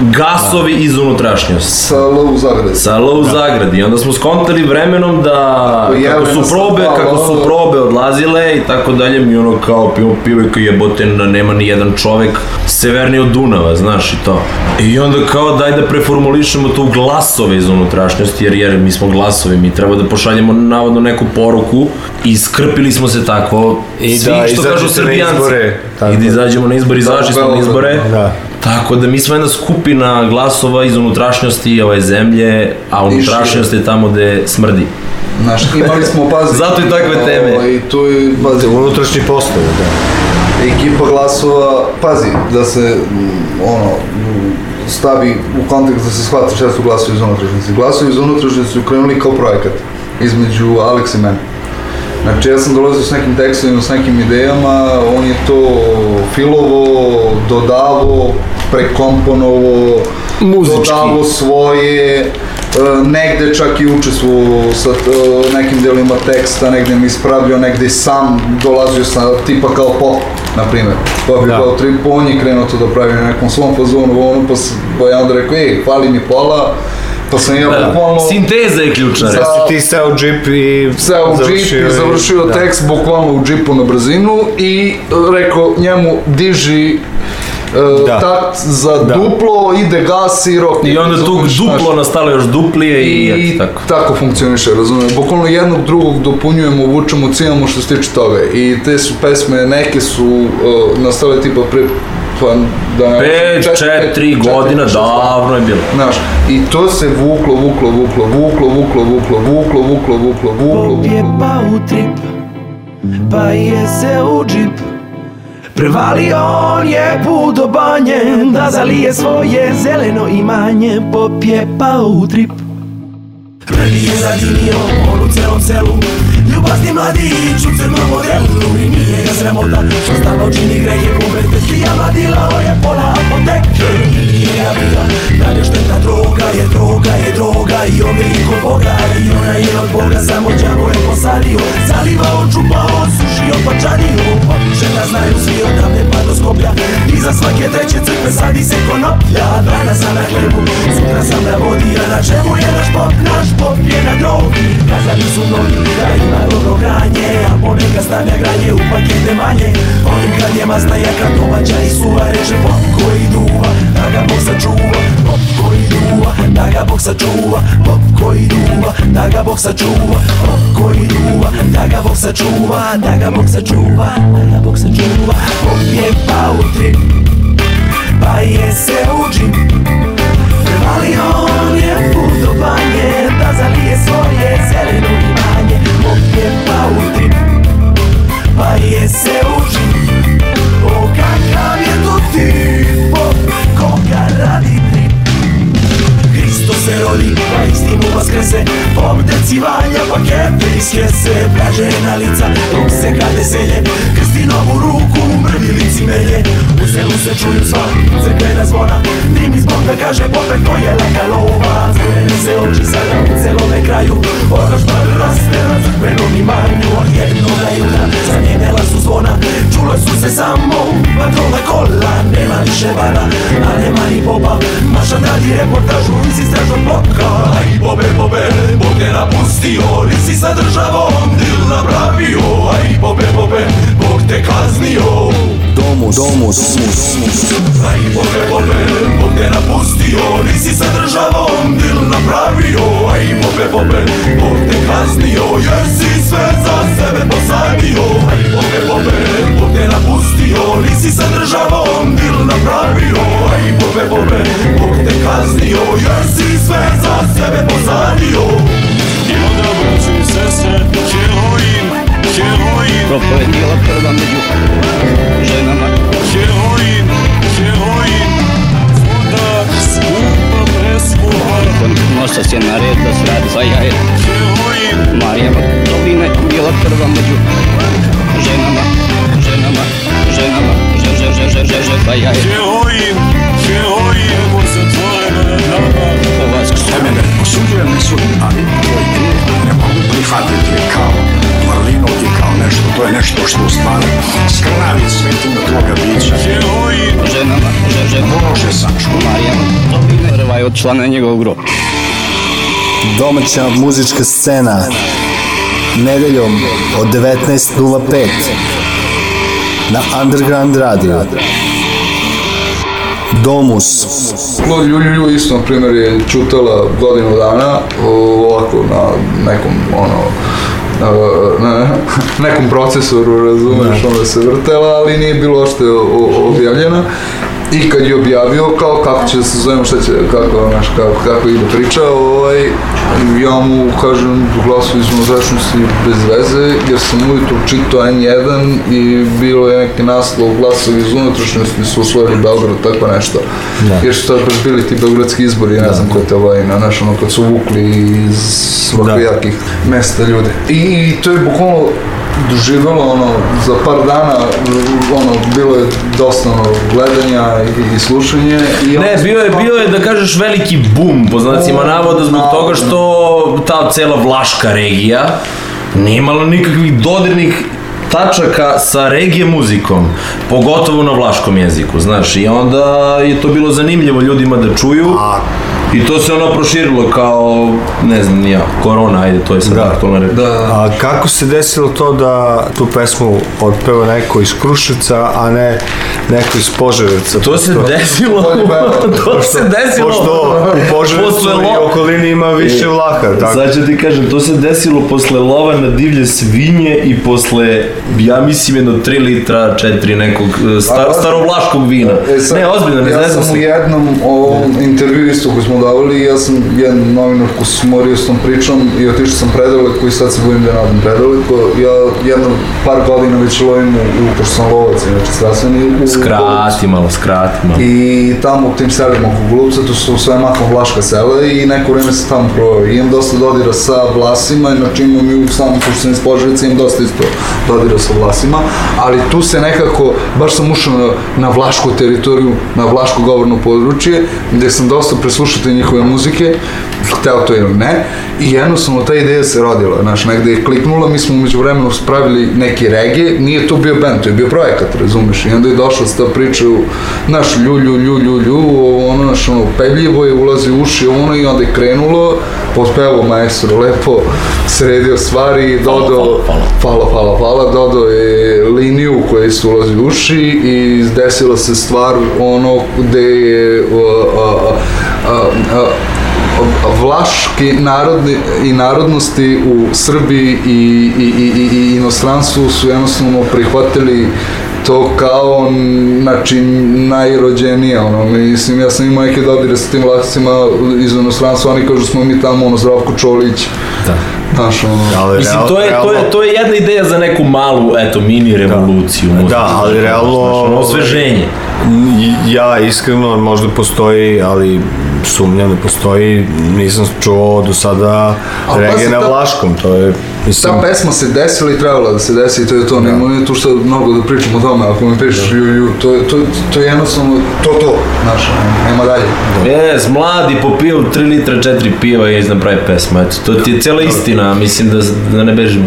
gasovi da. iz unutrašnjosti. Sa low zagradi. Sa low da. zagradi. Onda smo skontali vremenom da kako su probe, kako su probe odlazile i tako dalje, mi ono kao pimo pivo i jebote, nema ni jedan čovek severni od Dunava, znaš i to. I onda kao daj da preformulišemo to u glasove iz unutrašnjosti, jer, jer mi smo glasovi, mi treba da pošaljemo navodno neku poruku poruku i skrpili smo se tako i da, što kažu srbijanci izbore, tako. i da izađemo na izbore, izašli smo na izbore da. Tako da mi smo jedna skupina glasova iz unutrašnjosti ove zemlje, a unutrašnjost je tamo gde smrdi. Znaš, imali smo, pazi... Zato i takve o, teme. I tu je, pazi... Unutrašnji postoj, da. Ekipa glasova, pazi, da se, ono, stavi u kontekst da se shvati šta su glasovi iz unutrašnjosti. Glasovi iz unutrašnjosti su krenuli kao projekat između Alex i mene Znači ja sam dolazio s nekim tekstovima, s nekim idejama, on je to filovo, dodavo, prekomponovo, Muzički. dodavo svoje, e, negde čak i učestvovao sa e, nekim delima teksta, negde mi ispravljao, negde sam dolazio sa tipa kao pop, na primer. Pa bi da. kao trip, on je krenuo to da pravi na nekom svom fazonu, ono, pa, pa ja onda rekao, ej, fali mi pola, To sam ja da. bukvalno... Sinteza je ključna. Sa, ti seo u džip i... Seo u džip i završio da. tekst bukvalno u džipu na brzinu i e, rekao njemu diži e, da. tat za da. duplo, ide gas i rok. I onda tu duplo naš... nastalo još duplije i, i, i tako. tako funkcioniše, razumijem. Bukvalno jednog drugog dopunjujemo, vučemo, cijemo što se tiče toga. I te su pesme, neke su uh, nastale tipa pre pa da ne... 5, 4 godina, davno je bilo. Znaš, i to se vuklo, vuklo, vuklo, vuklo, vuklo, vuklo, vuklo, vuklo, vuklo, vuklo, vuklo. je pa u trip, pa je se u džip, Prevalio on je put do banje, da zalije svoje zeleno imanje, popje pa u trip. Prvi je zadinio on u celom selu, Ljubazni mladić u crnom modelu I nije ga sramota što stalno čini grehe Umet bestija vadila je pola apoteke Nije ga bila dalje šteta droga je droga je droga I on je i kod Boga i ona je od Boga Samo djavo je posadio Zalivao, čupao, sušio, pačanio Žena znaju svi odavne pa do skoplja Iza svake treće crkve sadi se konoplja Danas sam na hlebu, sutra sam na vodi A na čemu je naš pop? Naš pop je na drogi Kazali su mnogi da ima ludo granje A ponekad stavlja granje u pakete manje Ovim granjema zna jaka domaća i suva Reče pop koji duva, da ga Bog sačuva Pop koji duva, da ga Bog sačuva Pop koji duva, da ga Bog sačuva Pop koji duva, da ga Bog sačuva Da ga Bog sačuva, da ga Bog sačuva Pop je pa u trip, pa je se u džip Ali on je put do banje Da zalije svoje zelenu Miautin Pa jese užin O kakav je to tipo Koga radi trip Hristo se rodi Pa istinu vas krese Pomdeci valja pakete iz kese Pražena lica Dok se grade selje Krsti novu ruku lici me U selu se čuju sva crkvena zvona Dim iz bonda kaže botak to je lekalo u vas Se oči sada u celome kraju Odražba raste na crkvenom imanju Odjednoga jutra zamijenila su zvona Čula su se samo patrola kola Nema više vana, a nema ni boba Maša radi reportažu, nisi stražnog bloka Aj bobe, bobe, bog te napustio Nisi sa državom dil napravio Aj bobe, bobe, bog te kaznio Domus, domus, domus, domus. Znaj Boga bome, Bog te napustio Nisi sa državom dil napravio Aj Boga bome, Bog te kaznio Jer si sve za sebe posadio Aj Boga bome, Bog te napustio Nisi sa državom dil napravio Aj Boga bome, Bog te kaznio Jer si sve za sebe posadio Djelo da braću i sestre, čeho im Проходила първа между женама. Хероин, хероин, вода, скупа през Конь носа се наред с рад за яе. Мария Магдалина е била първа между женама, женама, женама, же, же, же, же, же, же, за яе. Хероин, хероин, го затворена дама. По вас к сами, по суде, не суд, а не Hadid je kao Marlinov je kao nešto, to je nešto što u stvari skrnavi svetima druga bića. Ženama, ženama, može sačuvati. Marijama, to prva je od člana njegovog grupa. Domaća muzička scena nedeljom od 19.05 na Underground Radio. Domus. No, Ljulju isto, na primjer, je čutala godinu dana, ovako, na nekom, ono, na nekom procesoru, razumeš, da. onda se vrtela, ali nije bilo ošte objavljena. I kad je objavio, kao kako će da se zovemo, šta će, kako, znaš, kako, kako ide priča, ovaj, I ja mu kažem glasovi iz unutrašnjosti bez veze, jer sam ujutru čitao N1 i bilo je neki naslov glasovi iz unutrašnjosti su osvojili Beograd, tako nešto. Da. Jer su tad bili ti beogradski izbori, ja ne da. znam koja te vajina, znaš, ono kad su vukli iz da. svakojakih da. mesta ljude. I, I to je bukvalno doživalo ono, za par dana ono, bilo je dosta ono, gledanja i, i slušanja I ne, bio je, pa- bio je da kažeš veliki bum po znacima navoda zbog toga što ta cela vlaška regija nije imala nikakvih dodirnih tačaka sa regije muzikom, pogotovo na vlaškom jeziku, znaš, i onda je to bilo zanimljivo ljudima da čuju. A I to se ono proširilo kao, ne znam, ja, korona, ajde, to je sad da. aktualna reč. Da. A kako se desilo to da tu pesmu otpeva neko iz Kruševca, a ne neko iz Požarevca? To se posto... desilo, to se desilo. Pošto u Požarevcu i okolini ima e, više vlaha. Tako. Sad ću ti kažem, to se desilo posle lova na divlje svinje i posle, ja mislim, jedno 3 litra, 4 nekog e, star, starovlaškog vina. E, sad, ne, ozbiljno, ne ja znam. Ja sam u jednom ovom intervju isto koji smo davali i ja sam jedan novinarku smorio s tom pričom i otišao sam predaleko i sad se budem da nadam predaleko. Ja jedno par godina već lovim u, u pošto sam lovac, inače strastveni. U, skrati u malo, skrati malo. I tamo u tim selima oko Golubca, tu su sve mahom vlaška sela i neko vreme se tamo provao. imam dosta dodira sa vlasima, inače imam i u samom pošto sam iz Požarice, imam dosta isto dodira sa vlasima, ali tu se nekako, baš sam ušao na, na vlašku teritoriju, na vlaško govorno područje, gde sam dosta preslušao promocija njihove muzike, hteo to ili ne, i jednostavno ta ideja se rodila, znaš, negde je kliknula, mi smo umeđu vremenu spravili neki rege, nije to bio band, to je bio projekat, razumeš, i onda je došla ta priča u, znaš, lju, lju, lju, lju, lju, ono, znaš, ono, pevljivo je, ulazi u uši, ono, i onda je krenulo, pospevo maestro, lepo, sredio stvari, dodao, fala, fala, fala, dodao je liniju koja kojoj ulazi u uši i desila se stvar, ono, gde je, a, a, a, Uh, uh, vlaški narod i narodnosti u Srbiji i, i, i, i inostranstvu su jednostavno prihvatili to kao znači najrođenije ono mislim ja sam imao neke dodire sa tim vlasnicima iz inostranstva oni kažu smo mi tamo ono Zdravko Čolić da Znaš, ono... ali, mislim, real, to, je, realno... to, je, to je jedna ideja za neku malu, eto, mini da. revoluciju. Da, da ali realno... Znaš, ono osveženje. Ja, iskreno, možda postoji, ali sumnjam da postoji, nisam čuo do sada rege na Vlaškom, to je, mislim... Ta pesma se desila i trebala da se desi i to je to, da. nema ne tu što mnogo da pričamo o tome, ako mi pišeš da. ju, ju, to, to, to je jednostavno to, to, znaš, nema dalje. Da. da. Yes, mladi popio 3 litra, 4 piva i napravi pesma, eto, to ti je cela da. istina, mislim da, da ne bežimo.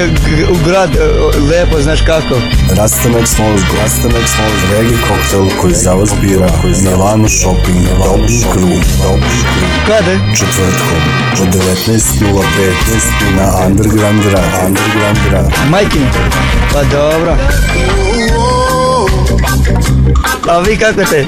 je grad e, lepo, znaš kako. Rastanak Smolzgo, Rastanak Smolzgo, Regi koktel koji za vas bira, koji za Milano Shopping, Dobri Krug, Dobri Krug. Kada? Četvrtkom, od 19.05 na Underground Rad, Underground Rad. Majkin, pa dobro. A vi kako te?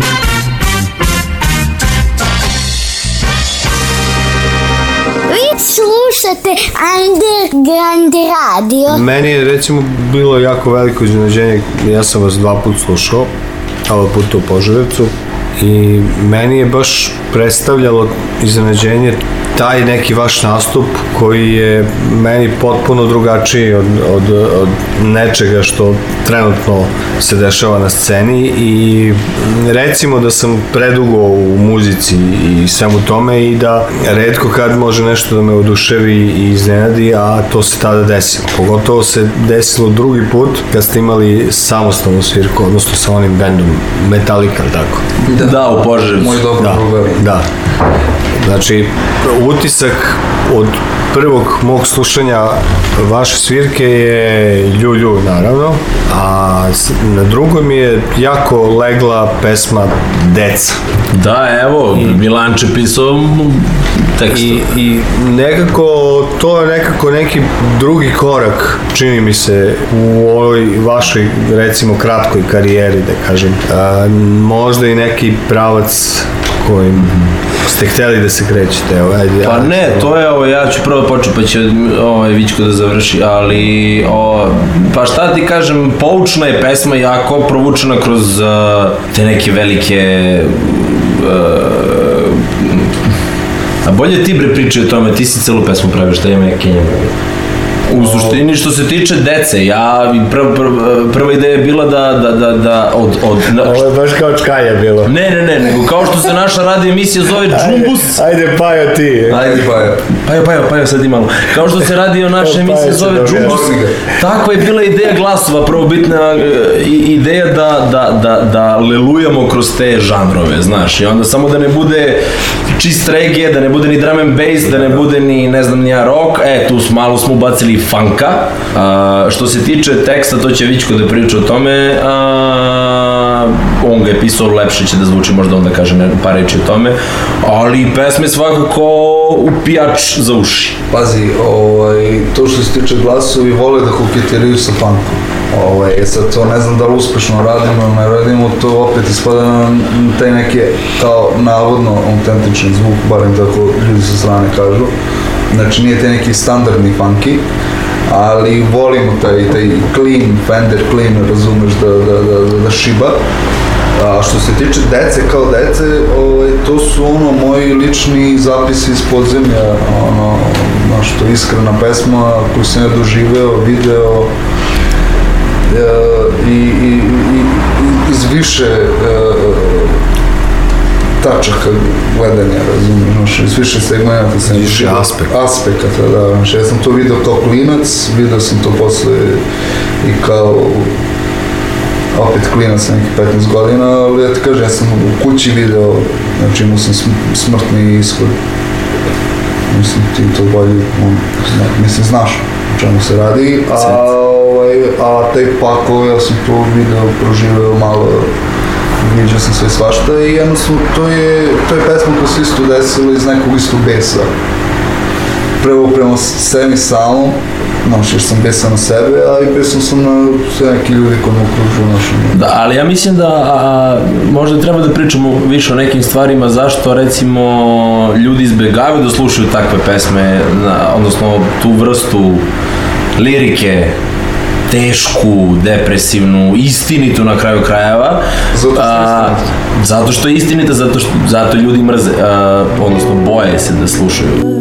Ведь слушай slušate Underground Radio. Meni je recimo bilo jako veliko iznenađenje, ja sam vas dva put slušao, ali puta u Požarevcu i meni je baš predstavljalo iznenađenje taj neki vaš nastup koji je meni potpuno drugačiji od, od, od nečega što trenutno se dešava na sceni i recimo da sam predugo u muzici i svemu tome i da redko kad može nešto da me oduševi i iznenadi, a to se tada desilo. Pogotovo se desilo drugi put kad ste imali samostalnu svirku, odnosno sa onim bendom Metallica, tako? Da, da u Požarevcu. Moj dobro da, da. Znači, utisak od prvog mog slušanja vaše svirke je Ljulju, naravno, a na drugom je jako legla pesma Deca. Da, evo, I, Milanče pisao tekstu. I, I nekako, to je nekako neki drugi korak, čini mi se, u ovoj vašoj, recimo, kratkoj karijeri, da kažem. A, možda i neki pravac kojim ste hteli da se krećete? evo, Ajde, pa ne, to je ovo, ja ću prvo početi pa će ovaj Vičko da završi, ali o, pa šta ti kažem, poučna je pesma jako provučena kroz uh, te neke velike uh, a bolje ti bre priči o tome, ti si celu pesmu praviš, da ima je Kenja U suštini što se tiče dece, ja prva pr, prva ideja je bila da da da da od od na... Da- Ovo je baš kao čkanje bilo. Ne, ne, ne, nego kao što se naša radi emisija zove Džumbus. Ajde, ajde Pajo ti. Ajde Pajo. Pajo, Pajo, Pajo sad imalo. Kao što se radi o naša emisija zove da Džumbus. Tako je bila ideja glasova, bitna e, ideja da, da, da, da lelujemo kroz te žanrove, znaš. I onda samo da ne bude čist reggae, da ne bude ni drum and bass, da ne bude ni, ne znam, ni ja rock. E, tu malo smo bacili funka. A, što se tiče teksta, to će Vićko da priča o tome. A, on ga je pisao, lepše će da zvuči, možda onda kaže par reči o tome. Ali pesme svakako upijač za uši. Pazi, ovaj, to što se tiče glasovi, vole da kokiteriju sa punkom. Ovaj, e sad to ne znam da li uspešno radimo, ne radimo, to opet ispada na taj neki kao navodno autentičan zvuk, barem tako ljudi sa strane kažu znači nije te neki standardni funky, ali volimo taj, taj clean, Fender clean, razumeš da, da, da, da šiba. A što se tiče dece kao dece, ovaj, to su ono moji lični zapisi iz podzemlja, ono, znaš, to iskrena pesma koju sam ja doživeo, video, e, i, i, i, iz više e, tačaka gledanja, razumiješ, iz više segmenta sam više vidio, aspekt. aspekata, da, znači, ja sam to video kao klinac, video sam to posle i kao opet klinac sa nekih 15 godina, ali ja ti kažem, ja sam u kući video, znači imao sam smrtni ishod, mislim ti to bolje, on, zna, mislim znaš o čemu se radi, a, ovaj, a taj pakao ja sam to video proživeo malo viđao sam sve svašta i su, to je, to je pesma koja se isto desila iz nekog istog besa. Prvo prema sebi samom, znaš, jer sam besan na sebe, a i besan sam na sve neki ljudi koji me okružuju našem. Da, ali ja mislim da a, možda treba da pričamo više o nekim stvarima zašto recimo ljudi izbegavaju da slušaju takve pesme, na, odnosno tu vrstu lirike tešku, depresivnu, istinitu na kraju krajeva. Zato što, a, zato što je istinita, zato, što, zato ljudi mrze, a, odnosno boje se da slušaju.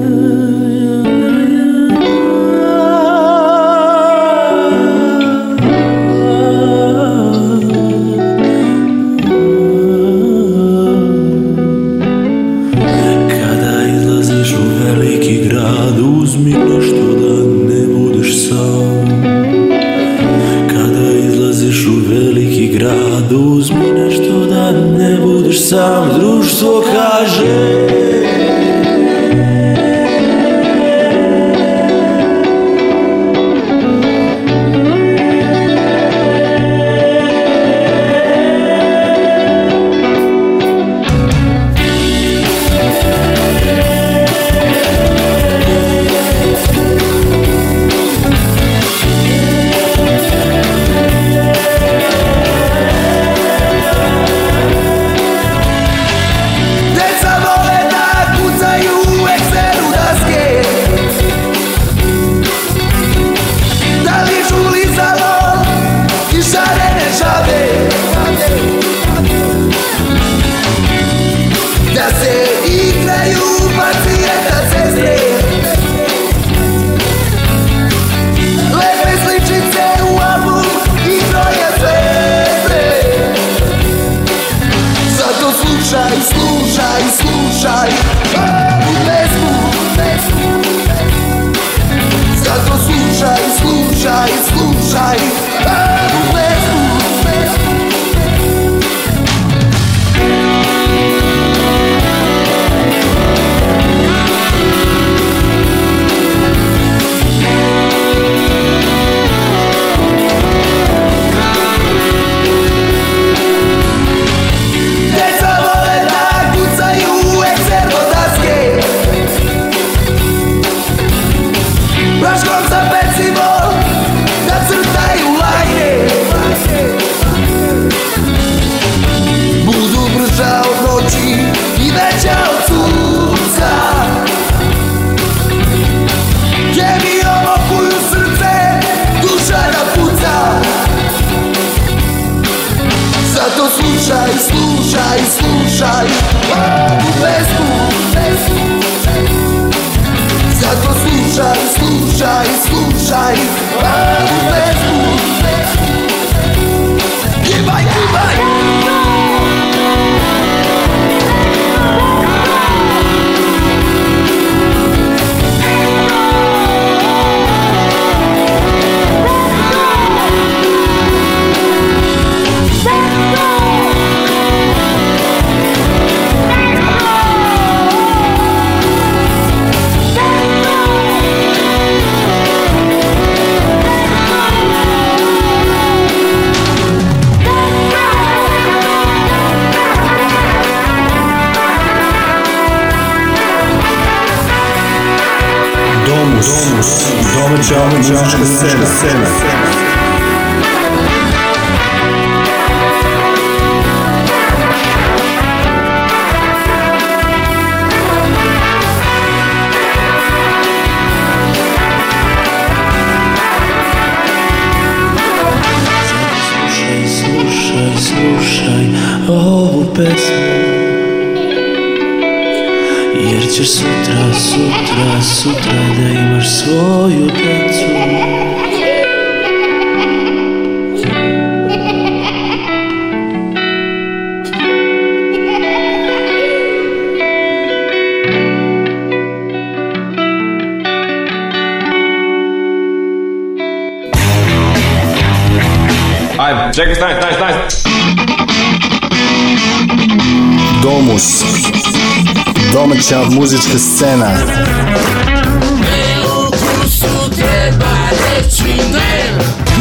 najveća muzička scena.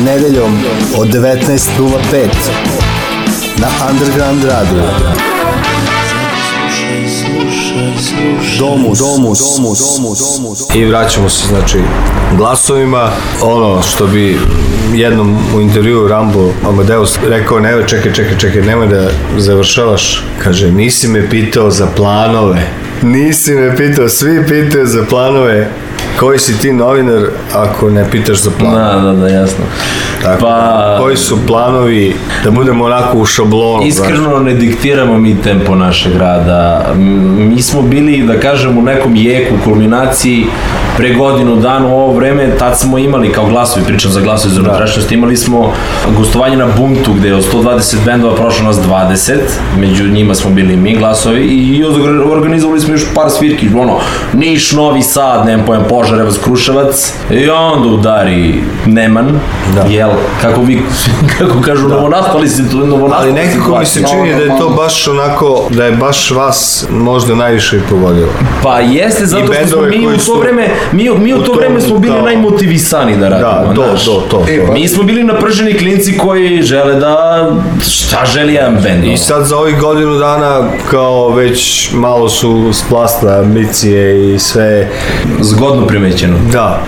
Nedeljom od 19.05 na Underground Radio. Domus, domus, domus, domus, domus. I vraćamo se, znači, glasovima. Ono što bi jednom u intervjuu Rambo Amadeus rekao, ne, čekaj, čekaj, čekaj, nemoj da završavaš. Kaže, nisi me pitao za planove Nisi me pitao, svi pitaju za planove. Koji si ti novinar ako ne pitaš za planove? Da, da, da, jasno. Tako, pa, koji su planovi da budemo onako u šablonu? Iskreno znači. ne diktiramo mi tempo našeg rada. Mi smo bili, da kažem, u nekom jeku, kulminaciji pre godinu dana u ovo vreme, tad smo imali, kao glasovi, pričam za glasovi za da. unutrašnjost, imali smo gostovanje na Buntu gde je od 120 bendova prošlo nas 20, među njima smo bili mi glasovi i organizovali smo još par svirki, ono, Niš, Novi Sad, nemam pojem, Požarevac, Kruševac i onda udari Neman, da. jel, kako vi, kako kažu, da. novonastali se tu, novonastali Ali nekako mi se čini da je to baš onako, da je baš vas možda najviše i pogodilo. Pa jeste, zato što smo mi u to vreme mi, mi u to vreme smo bili da. najmotivisani da, da radimo. Da, do, naš. do, to, to. E, pa. Mi smo bili naprženi klinci koji žele da, šta želi jedan band. I sad za ovih godinu dana kao već malo su splasta ambicije i sve... Zgodno primećeno. Da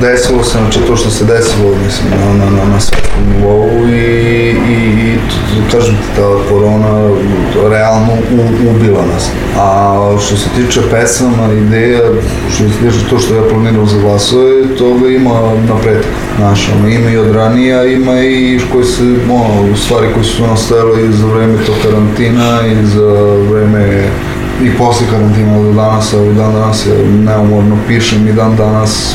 desilo se, znači to što se desilo mislim, na, na, na, na svetskom nivou i, i, i kažem ti, ta korona realno u, ubila nas. A što se tiče pesama, ideja, što se tiče to što ja planiram za glasove, toga ima napredak. naš ono, ima i odranija ima i koji se, ono, stvari koji su nastajale i za vreme tog karantina i za vreme i posle karantina do danas, ali dan danas ja neumorno pišem i dan danas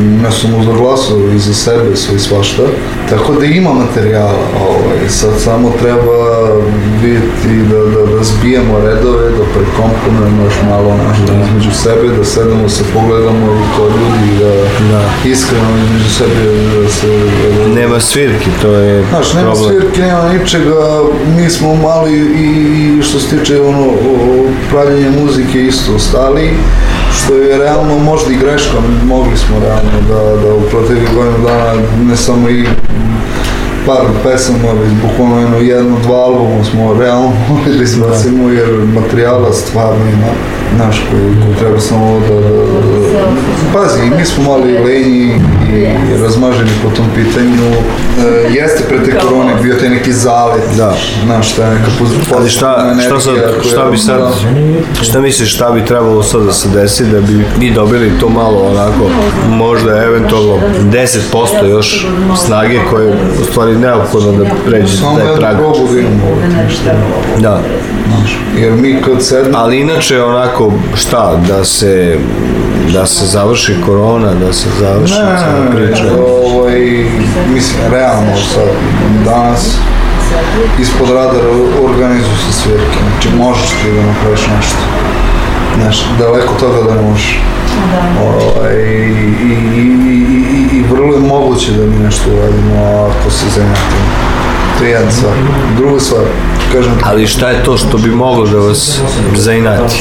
ne samo za glasove i za sebe sve i svašta. Tako da ima materijala, ovaj. sad samo treba vidjeti da, da razbijemo redove, da prekomponujemo još malo nešto da. između sebe, da sedemo se pogledamo i kao ljudi, da, da. iskreno između sebe da se... Da... Nema svirke, to je Znaš, nema problem. svirki, nema ničega, mi smo mali i što se tiče ono, pravljenja muzike isto ostali, što je realno možda i greška, mogli smo realno stanje, da, da u proteklih godinu dana ne samo i par pesama, već bukvalno jedno, dva albuma smo realno molili da. da. smo jer materijala stvarno ima. Znaš, koji treba samo da, da, da... Pazi, mi smo mali lenji i razmaženi po tom pitanju. E, jeste pre te korone bio taj neki zalet, da. znaš, taj neka pozitivna Ali šta, šta, sad, šta bi sad, šta misliš, šta bi trebalo sad da se desi da bi mi dobili to malo onako, možda eventualno 10% još snage koje je u stvari neophodno da pređe taj da prag. Samo jednu probu vidimo Da. Znaš, jer mi kad sedmo... Ali inače onako, nekako šta da se da se završi korona, da se završi ne, priča. Ne, ovaj, mislim, realno sad, danas ispod radara organizuju se svirke, znači možeš ti da napraviš nešto. Znaš, daleko toga da ne možeš. Da. Ovaj, i, i, i, i, i, vrlo je moguće da mi nešto uradimo ako se zanatimo. To je jedna stvar. Druga stvar, kažem. Ali šta je to što bi moglo da vas zainati?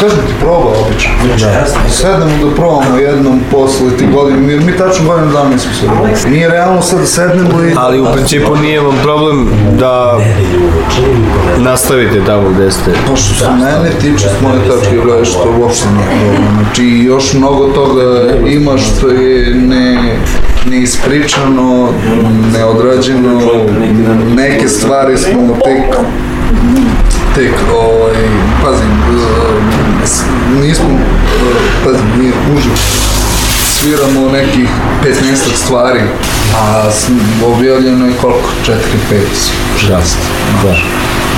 Kažem ti, proba obično. Da. Sednemo da probamo jednom posle ti godinu, jer mi tačno godinu dana nismo se dobili. Nije realno sad da sednemo i... Ali u principu nije vam problem da nastavite tamo gde ste. To pa što se mene tiče s moje tačke gleda što uopšte nije problem. Znači još mnogo toga ima što je ne neispričano, neodrađeno, neke stvari smo tek tek, ovaj, pazim, eh, nismo, eh, pazim, mi uživo sviramo nekih 15 stvari, a objavljeno je koliko? 4, 5, 6. Da.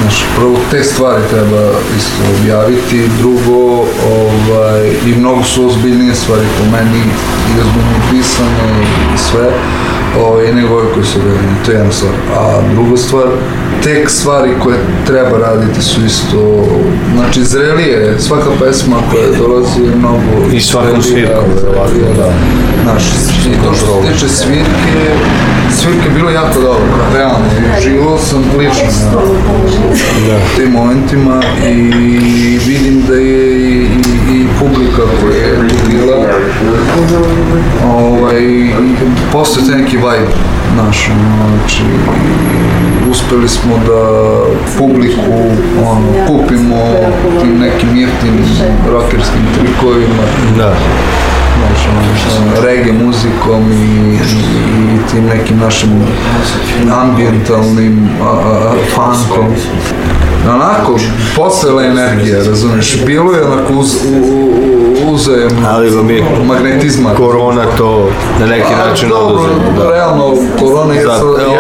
Znači, prvo te stvari treba isto objaviti, drugo, ovaj, i mnogo su ozbiljnije stvari po meni, i ozbiljno pisane i sve ovaj, nego ove koji su objavljene, to je jedna stvar. A druga stvar, tek stvari koje treba raditi su isto, znači zrelije, svaka pesma koja dolazi je mnogo... I svakom svirkom, da. Znaš, to što se tiče svirke, svirke bilo jako dobro, realno, živo sam lično na da. tim momentima i vidim da je i, i publika koja je bila, ovaj, postoje te neki vibe naš, znači, uspeli smo da publiku ono, kupimo tim nekim jeftinim rockerskim trikovima. Da našom reggae muzikom i, i tim nekim našim ambientalnim a, a, funkom. Onako, posela energija, razumiješ, bilo je onako uz, u, u, oduzajem ali mi magnetizma. Korona to na neki A, način oduzajem. Da. Realno, korona je e,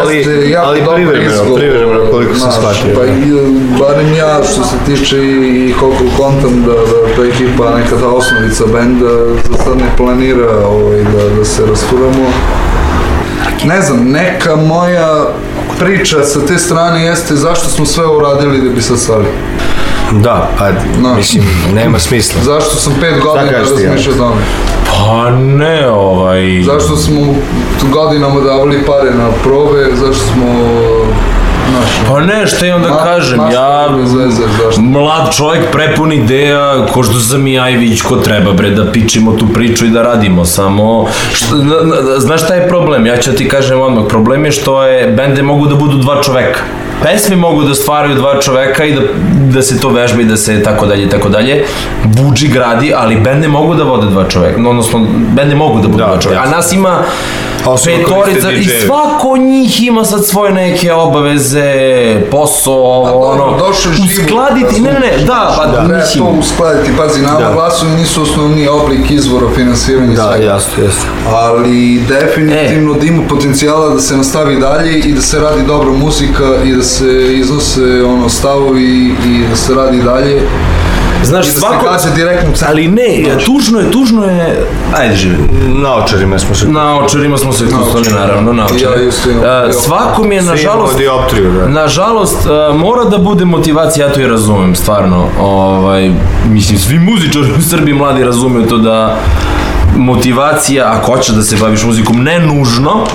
ali, jeste jako ali privremeno, privremeno koliko se shvatio. Pa da. i, barem ja što se tiče i, i koliko kontam da, da ta ekipa, neka ta osnovica benda za sad ne planira ovaj, da, da se rasturamo. Ne znam, neka moja priča sa te strane jeste zašto smo sve uradili da bi sad stali. Da, pa no. Da. mislim, nema smisla. Zašto sam pet godina razmišljao o tome? Pa ne, ovaj... Zašto smo tu godinama davali pare na probe, zašto smo Naša. Pa ne, šta imam da Ma, kažem, ja zezir, mlad čovjek prepun ideja, ko što sam i Ajvić, ko treba bre, da pičimo tu priču i da radimo, samo, šta, znaš šta je problem, ja ću da ti kažem odmah, problem je što je, bende mogu da budu dva čoveka pesme mogu da stvaraju dva čoveka i da, da se to vežba i da se tako dalje i tako dalje. Buđi gradi, ali bend ne mogu da vode dva čoveka, no, odnosno bend ne mogu da budu da, dva čoveka. A nas ima petorica i svako njih ima sad svoje neke obaveze, posao, pa ovo, ono. Došli živi. Uskladiti, ne, ne, ne, da, pa da, mislim. Da, to da. uskladiti, pazi, nama da. glasovi nisu osnovni oblik izvora finansiranja da, svega. Da, jasno, jasno. Ali definitivno e. da ima potencijala da se nastavi dalje i da se radi dobra muzika i da se se iznose ono stavovi i da se radi dalje. Znaš, I da svako... se direktno... Ali ne, tužno je, tužno je... Ajde, živi. Naočarima smo se... Naočarima smo se kustali, naravno, naočarima. Ja, isto imam. E, svakom je, nažalost... dioptriju, da. Nažalost, a, e, mora da bude motivacija, ja to i razumem, stvarno. Ovaj, mislim, svi muzičari u Srbiji mladi razumeju to da motivacija, ako hoćeš da se baviš muzikom, ne nužno,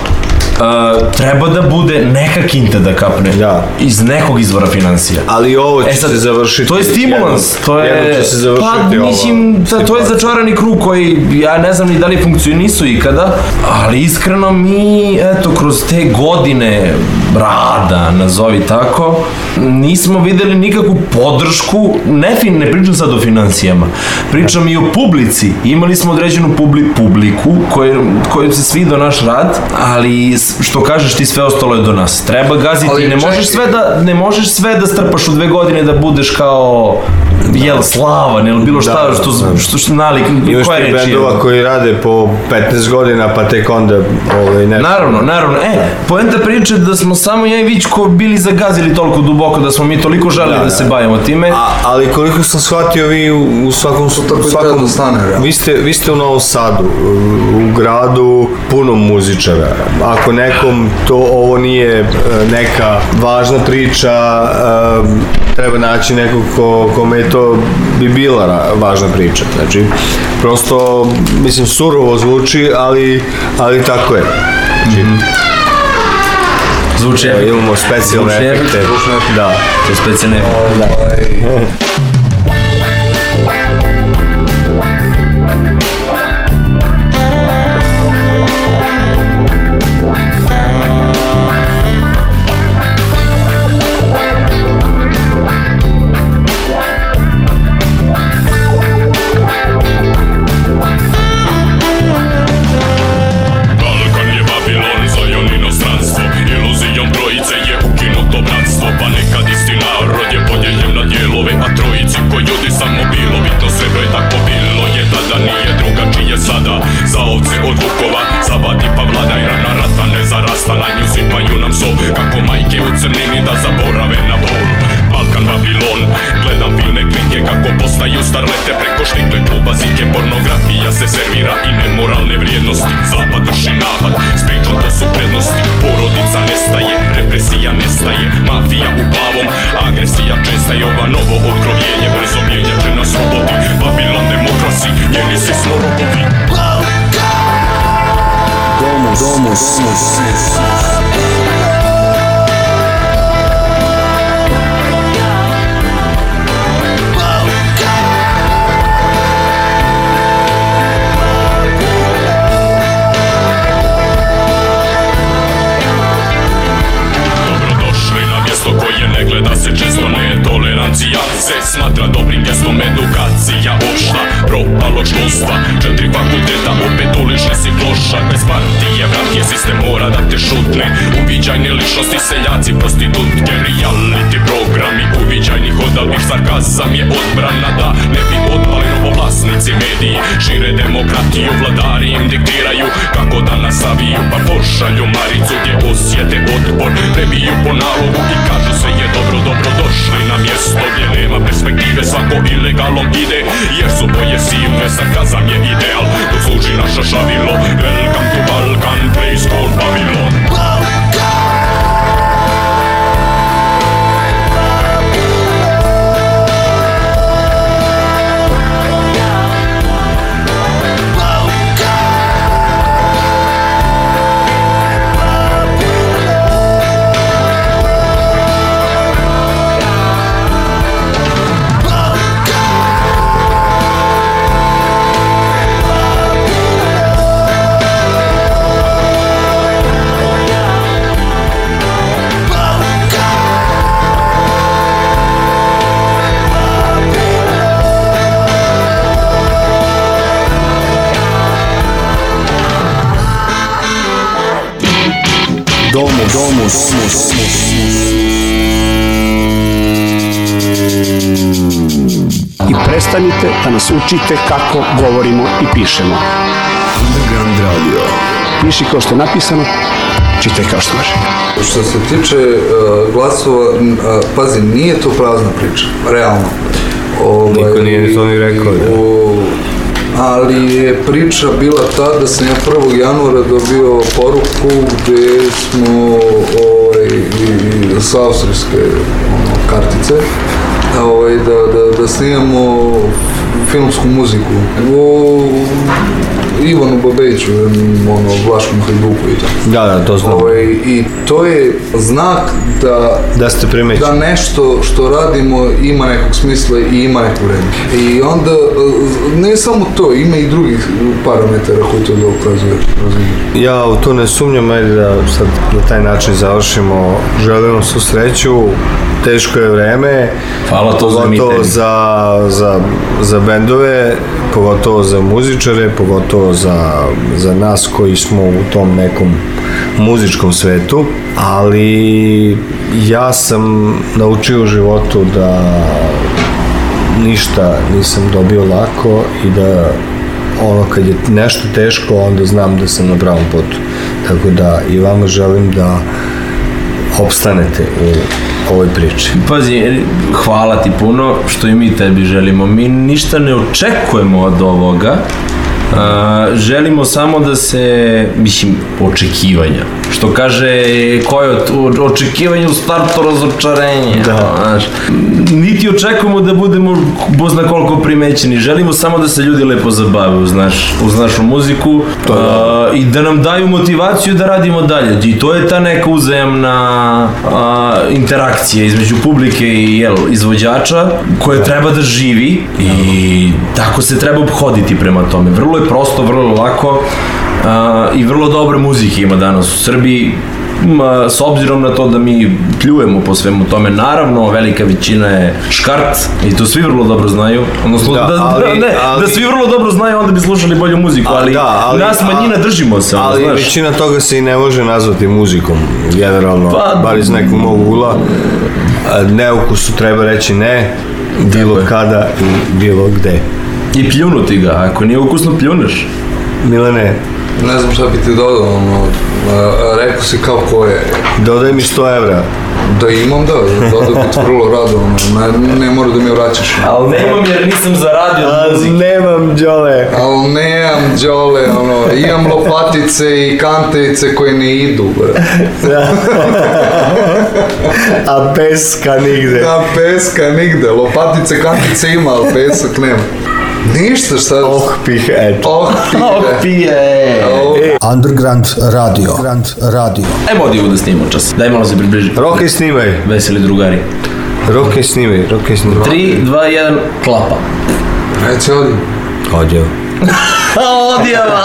uh, treba da bude neka kinta da kapne. Da. Iz nekog izvora financija. Ali ovo e će e sad, se završiti. To je stimulans. Jedno, to je, jedno će se pa, završiti pa, mislim, ovo. Da, to je začarani krug koji ja ne znam ni da li funkcionisu ikada, ali iskreno mi, eto, kroz te godine rada, nazovi tako, nismo videli nikakvu podršku, ne, fin, ne pričam sad o financijama, pričam i o publici. Imali smo određenu publi, publiku kojoj, kojoj se svi do naš rad, ali što kažeš ti sve ostalo je do nas. Treba gaziti, Ali, ne možeš sve da ne možeš sve da strpaš u dve godine da budeš kao jel slavan, jel bilo šta da, što, da. što, što nalik, Imaš koja reč bendova koji rade po 15 godina, pa tek onda ovaj, nešto. Naravno, naravno. E, poenta priče da smo samo ja i Vićko bili zagazili toliko duboko, da smo mi toliko želili da, da, da se bavimo time. A, ali koliko sam shvatio, vi u, u svakom... U svakom da stanara. Vi ste, vi ste u Novom Sadu, u gradu puno muzičara. Ako nekom to ovo nije e, neka važna priča, e, treba naći nekog ko, ko to bi bila važna priča. Znači, prosto, mislim, surovo zvuči, ali, ali tako je. Znači, mm -hmm. Zvuče. Imamo specijalne efekte. Da. To je specijalne efekte. Da. Ovaj. nestaje Mafija u plavom, agresija česta i ova novo otkrovljenje Brzo mijenjače nas roboti, Babilon demokrasi, njeni svi smo robovi Domus, domus, domus, domus. naučite kako govorimo i pišemo. Underground Radio. Piši kao što je napisano, čitaj kao što može. Što se tiče uh, glasova, uh, pazi, nije to prazna priča, realno. Ovaj, Niko nije to ni rekao, da. O, ali je priča bila ta da sam ja 1. januara dobio poruku gde smo ovaj, s austrijske ono, kartice da, ovaj, da, da, da snimamo filmsku muziku, o Ivanu Babeću, ono, Vlaškom Hajduku i tako. Da, da, to znam. Ove, ovaj, I to je znak da... Da ste primeći. Da nešto što radimo ima nekog smisla i ima neko vreme. I onda, e, ne samo to, ima i drugih parametara koji to dokazuje. Ja u to ne sumnjam, ajde da sad na taj način završimo. Želim vam svu sreću, teško je vreme. Hvala to za Pogotovo za, za, za bendove, pogotovo za muzičare, pogotovo za, za nas koji smo u tom nekom muzičkom svetu, ali ja sam naučio u životu da ništa nisam dobio lako i da ono kad je nešto teško onda znam da sam na pravom putu. Tako da i vama želim da opstanete u ovoj priči. Pazi, e, hvala ti puno što i mi tebi želimo. Mi ništa ne očekujemo od ovoga, A, želimo samo da se, mislim, očekivanja. Što kaže, koje od, očekivanja u startu razočarenje. Da. Znaš, niti očekujemo da budemo bozna koliko primećeni. Želimo samo da se ljudi lepo zabave uz, naš, uz našu muziku to je. i da nam daju motivaciju da radimo dalje. I to je ta neka uzajemna a, interakcija između publike i jel, izvođača koja treba da živi i tako se treba obhoditi prema tome. Vrlo je prosto, vrlo lako uh, i vrlo dobre muzike ima danas u Srbiji s obzirom na to da mi pljujemo po svemu tome, naravno velika većina je škart i to svi vrlo dobro znaju, odnosno da, da, da ali, da, ne, ali, da svi vrlo dobro znaju onda bi slušali bolju muziku, ali, da, ali nas manjina ali, držimo se. Ali znaš. većina toga se i ne može nazvati muzikom, generalno, pa, bar iz nekog mog ugla. Neukusu treba reći ne, bilo kada i bilo gde i pljunuti ga. Ako nije ukusno, pljunaš. Milane, ne znam šta bi ti dodao, ono, rekao si kao ko je. Dodaj mi 100 evra. Da imam da, dodao bi ti vrlo rado, ono, ne, ne mora da mi vraćaš. Al nemam jer nisam zaradio od muzike. nemam džole. Al nemam džole, ono, imam lopatice i kantice koje ne idu, bre. Da. A peska nigde. Da, peska nigde, lopatice, kantice ima, ali pesak nema. Ništa, šta? Oh, pihe, eto. Oh, pihe. Oh, e. pihe. Oh. E, Underground radio. Underground radio. Ajmo e, ovdje da snimamo čas. Daj malo se približi. Roke snimaj. Veseli drugari. Roke snimaj, roke snimaj. 3, 2, 1, klapa. Reci odi. Odio. Odjava.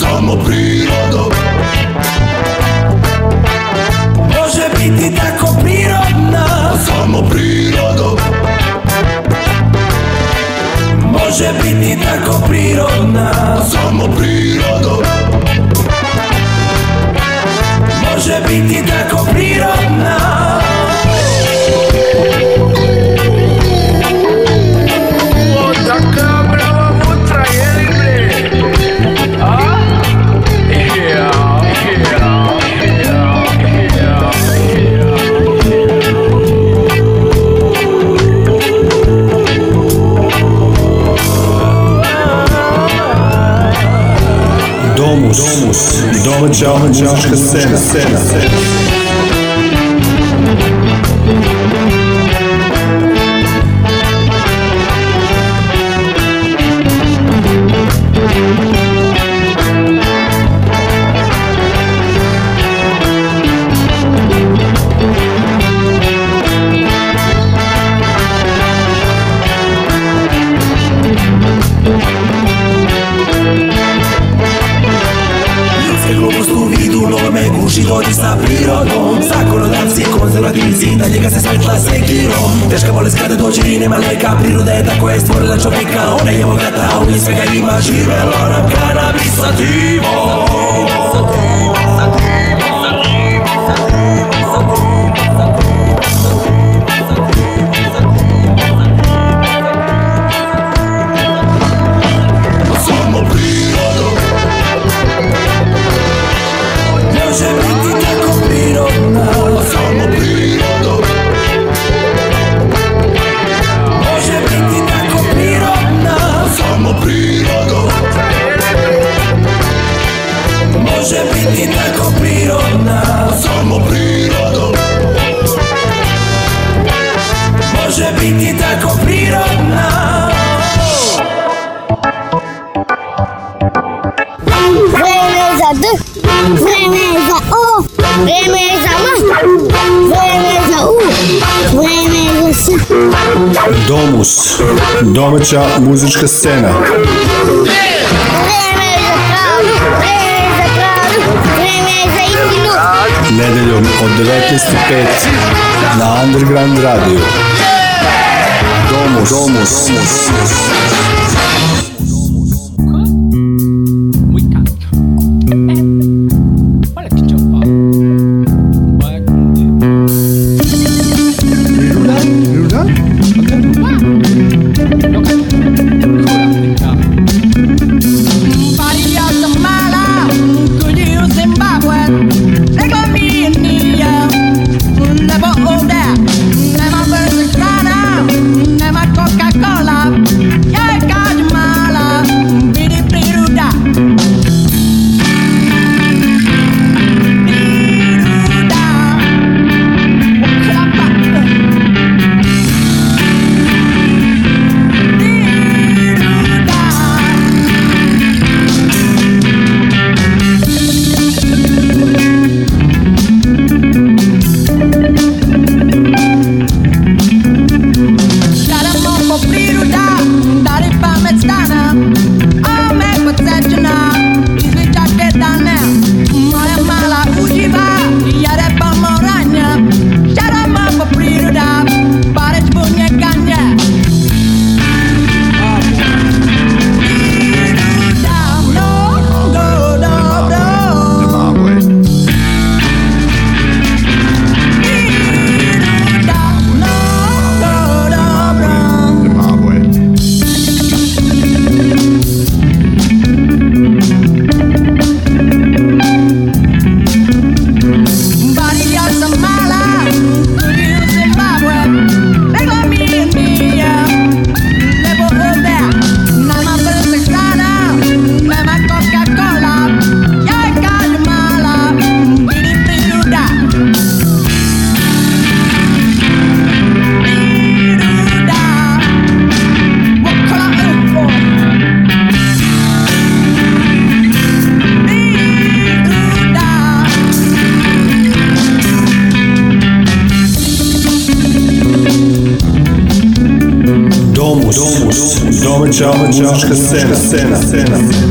samo prirodom Može biti tako prirodna Samo prirodom Može biti tako prirodna Samo prirodom Može biti tako prirodna domaća muzička scena. Vreme vreme za za Nedeljom od 19.05 na Underground Radio. Domus, domus, domus. muzička scena, scena, scena.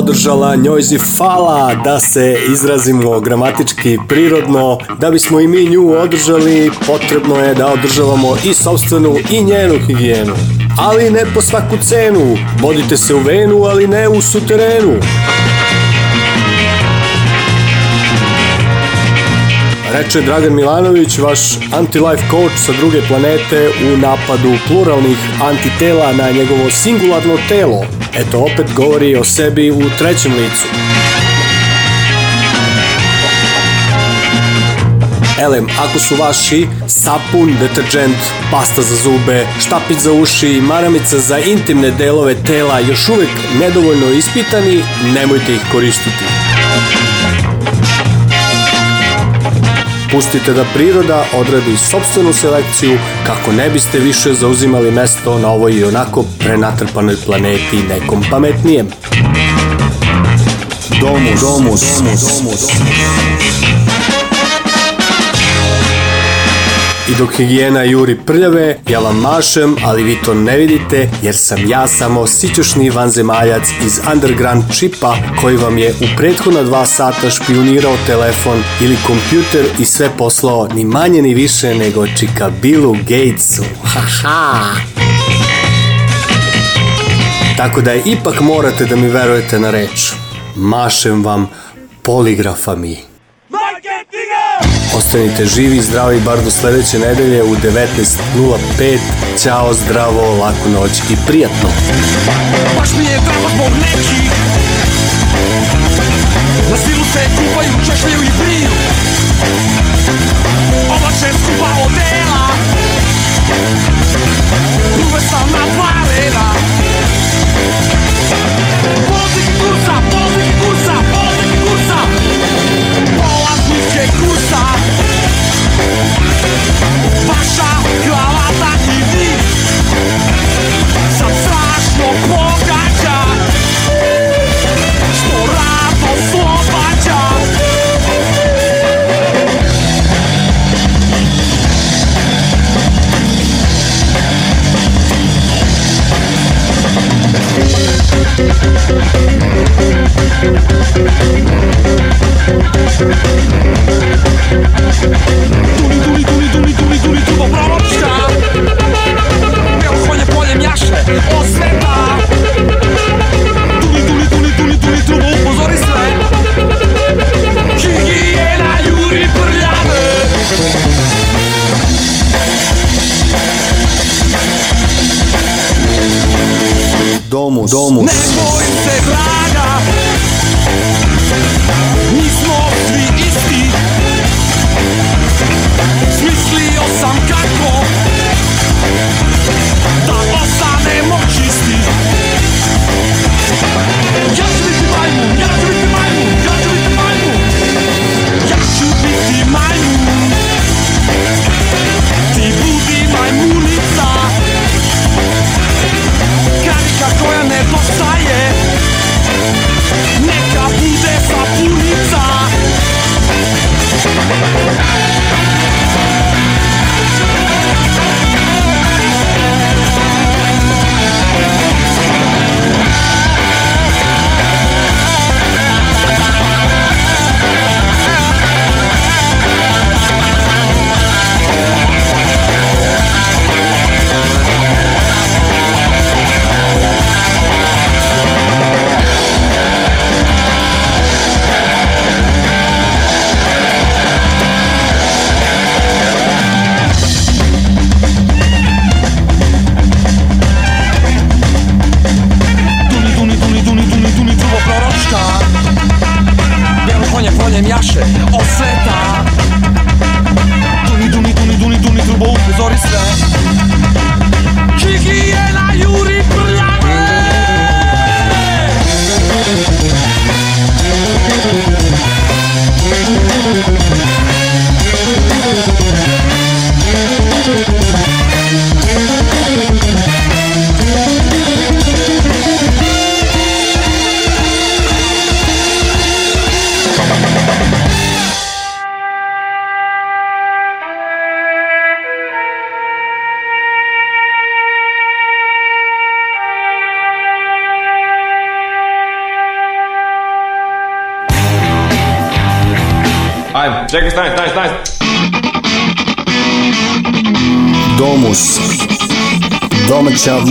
održala njojzi fala da se izrazimo gramatički prirodno. Da bismo i mi nju održali, potrebno je da održavamo i sobstvenu i njenu higijenu. Ali ne po svaku cenu, bodite se u venu, ali ne u suterenu. Reče Dragan Milanović, vaš anti-life coach sa druge planete u napadu pluralnih antitela na njegovo singularno telo, Eto, opet govori o sebi u trećem licu. Elem, ako su vaši sapun, deterđent, pasta za zube, štapić za uši i maramica za intimne delove tela još uvek nedovoljno ispitani, nemojte ih koristiti. Pustite da priroda odredi sobstvenu selekciju kako ne biste više zauzimali mesto na ovoj i onako prenatrpanoj planeti nekom pametnijem. Domus, domus, domus, domus. dok higijena juri prljave, ja vam mašem, ali vi to ne vidite jer sam ja samo sićošni vanzemaljac iz underground čipa koji vam je u prethodna dva sata špionirao telefon ili kompjuter i sve poslao ni manje ni više nego čika Billu Gatesu. Haha! Tako da ipak morate da mi verujete na reč. Mašem vam poligrafa mi. Ostanite živi i zdravi bar do sledeće nedelje u 19.05. Ćao, zdravo, laku noć i prijatno! Baš mi je drago zbog nekih Na stilu se kupaju, češljaju i briju Oblače skupa ode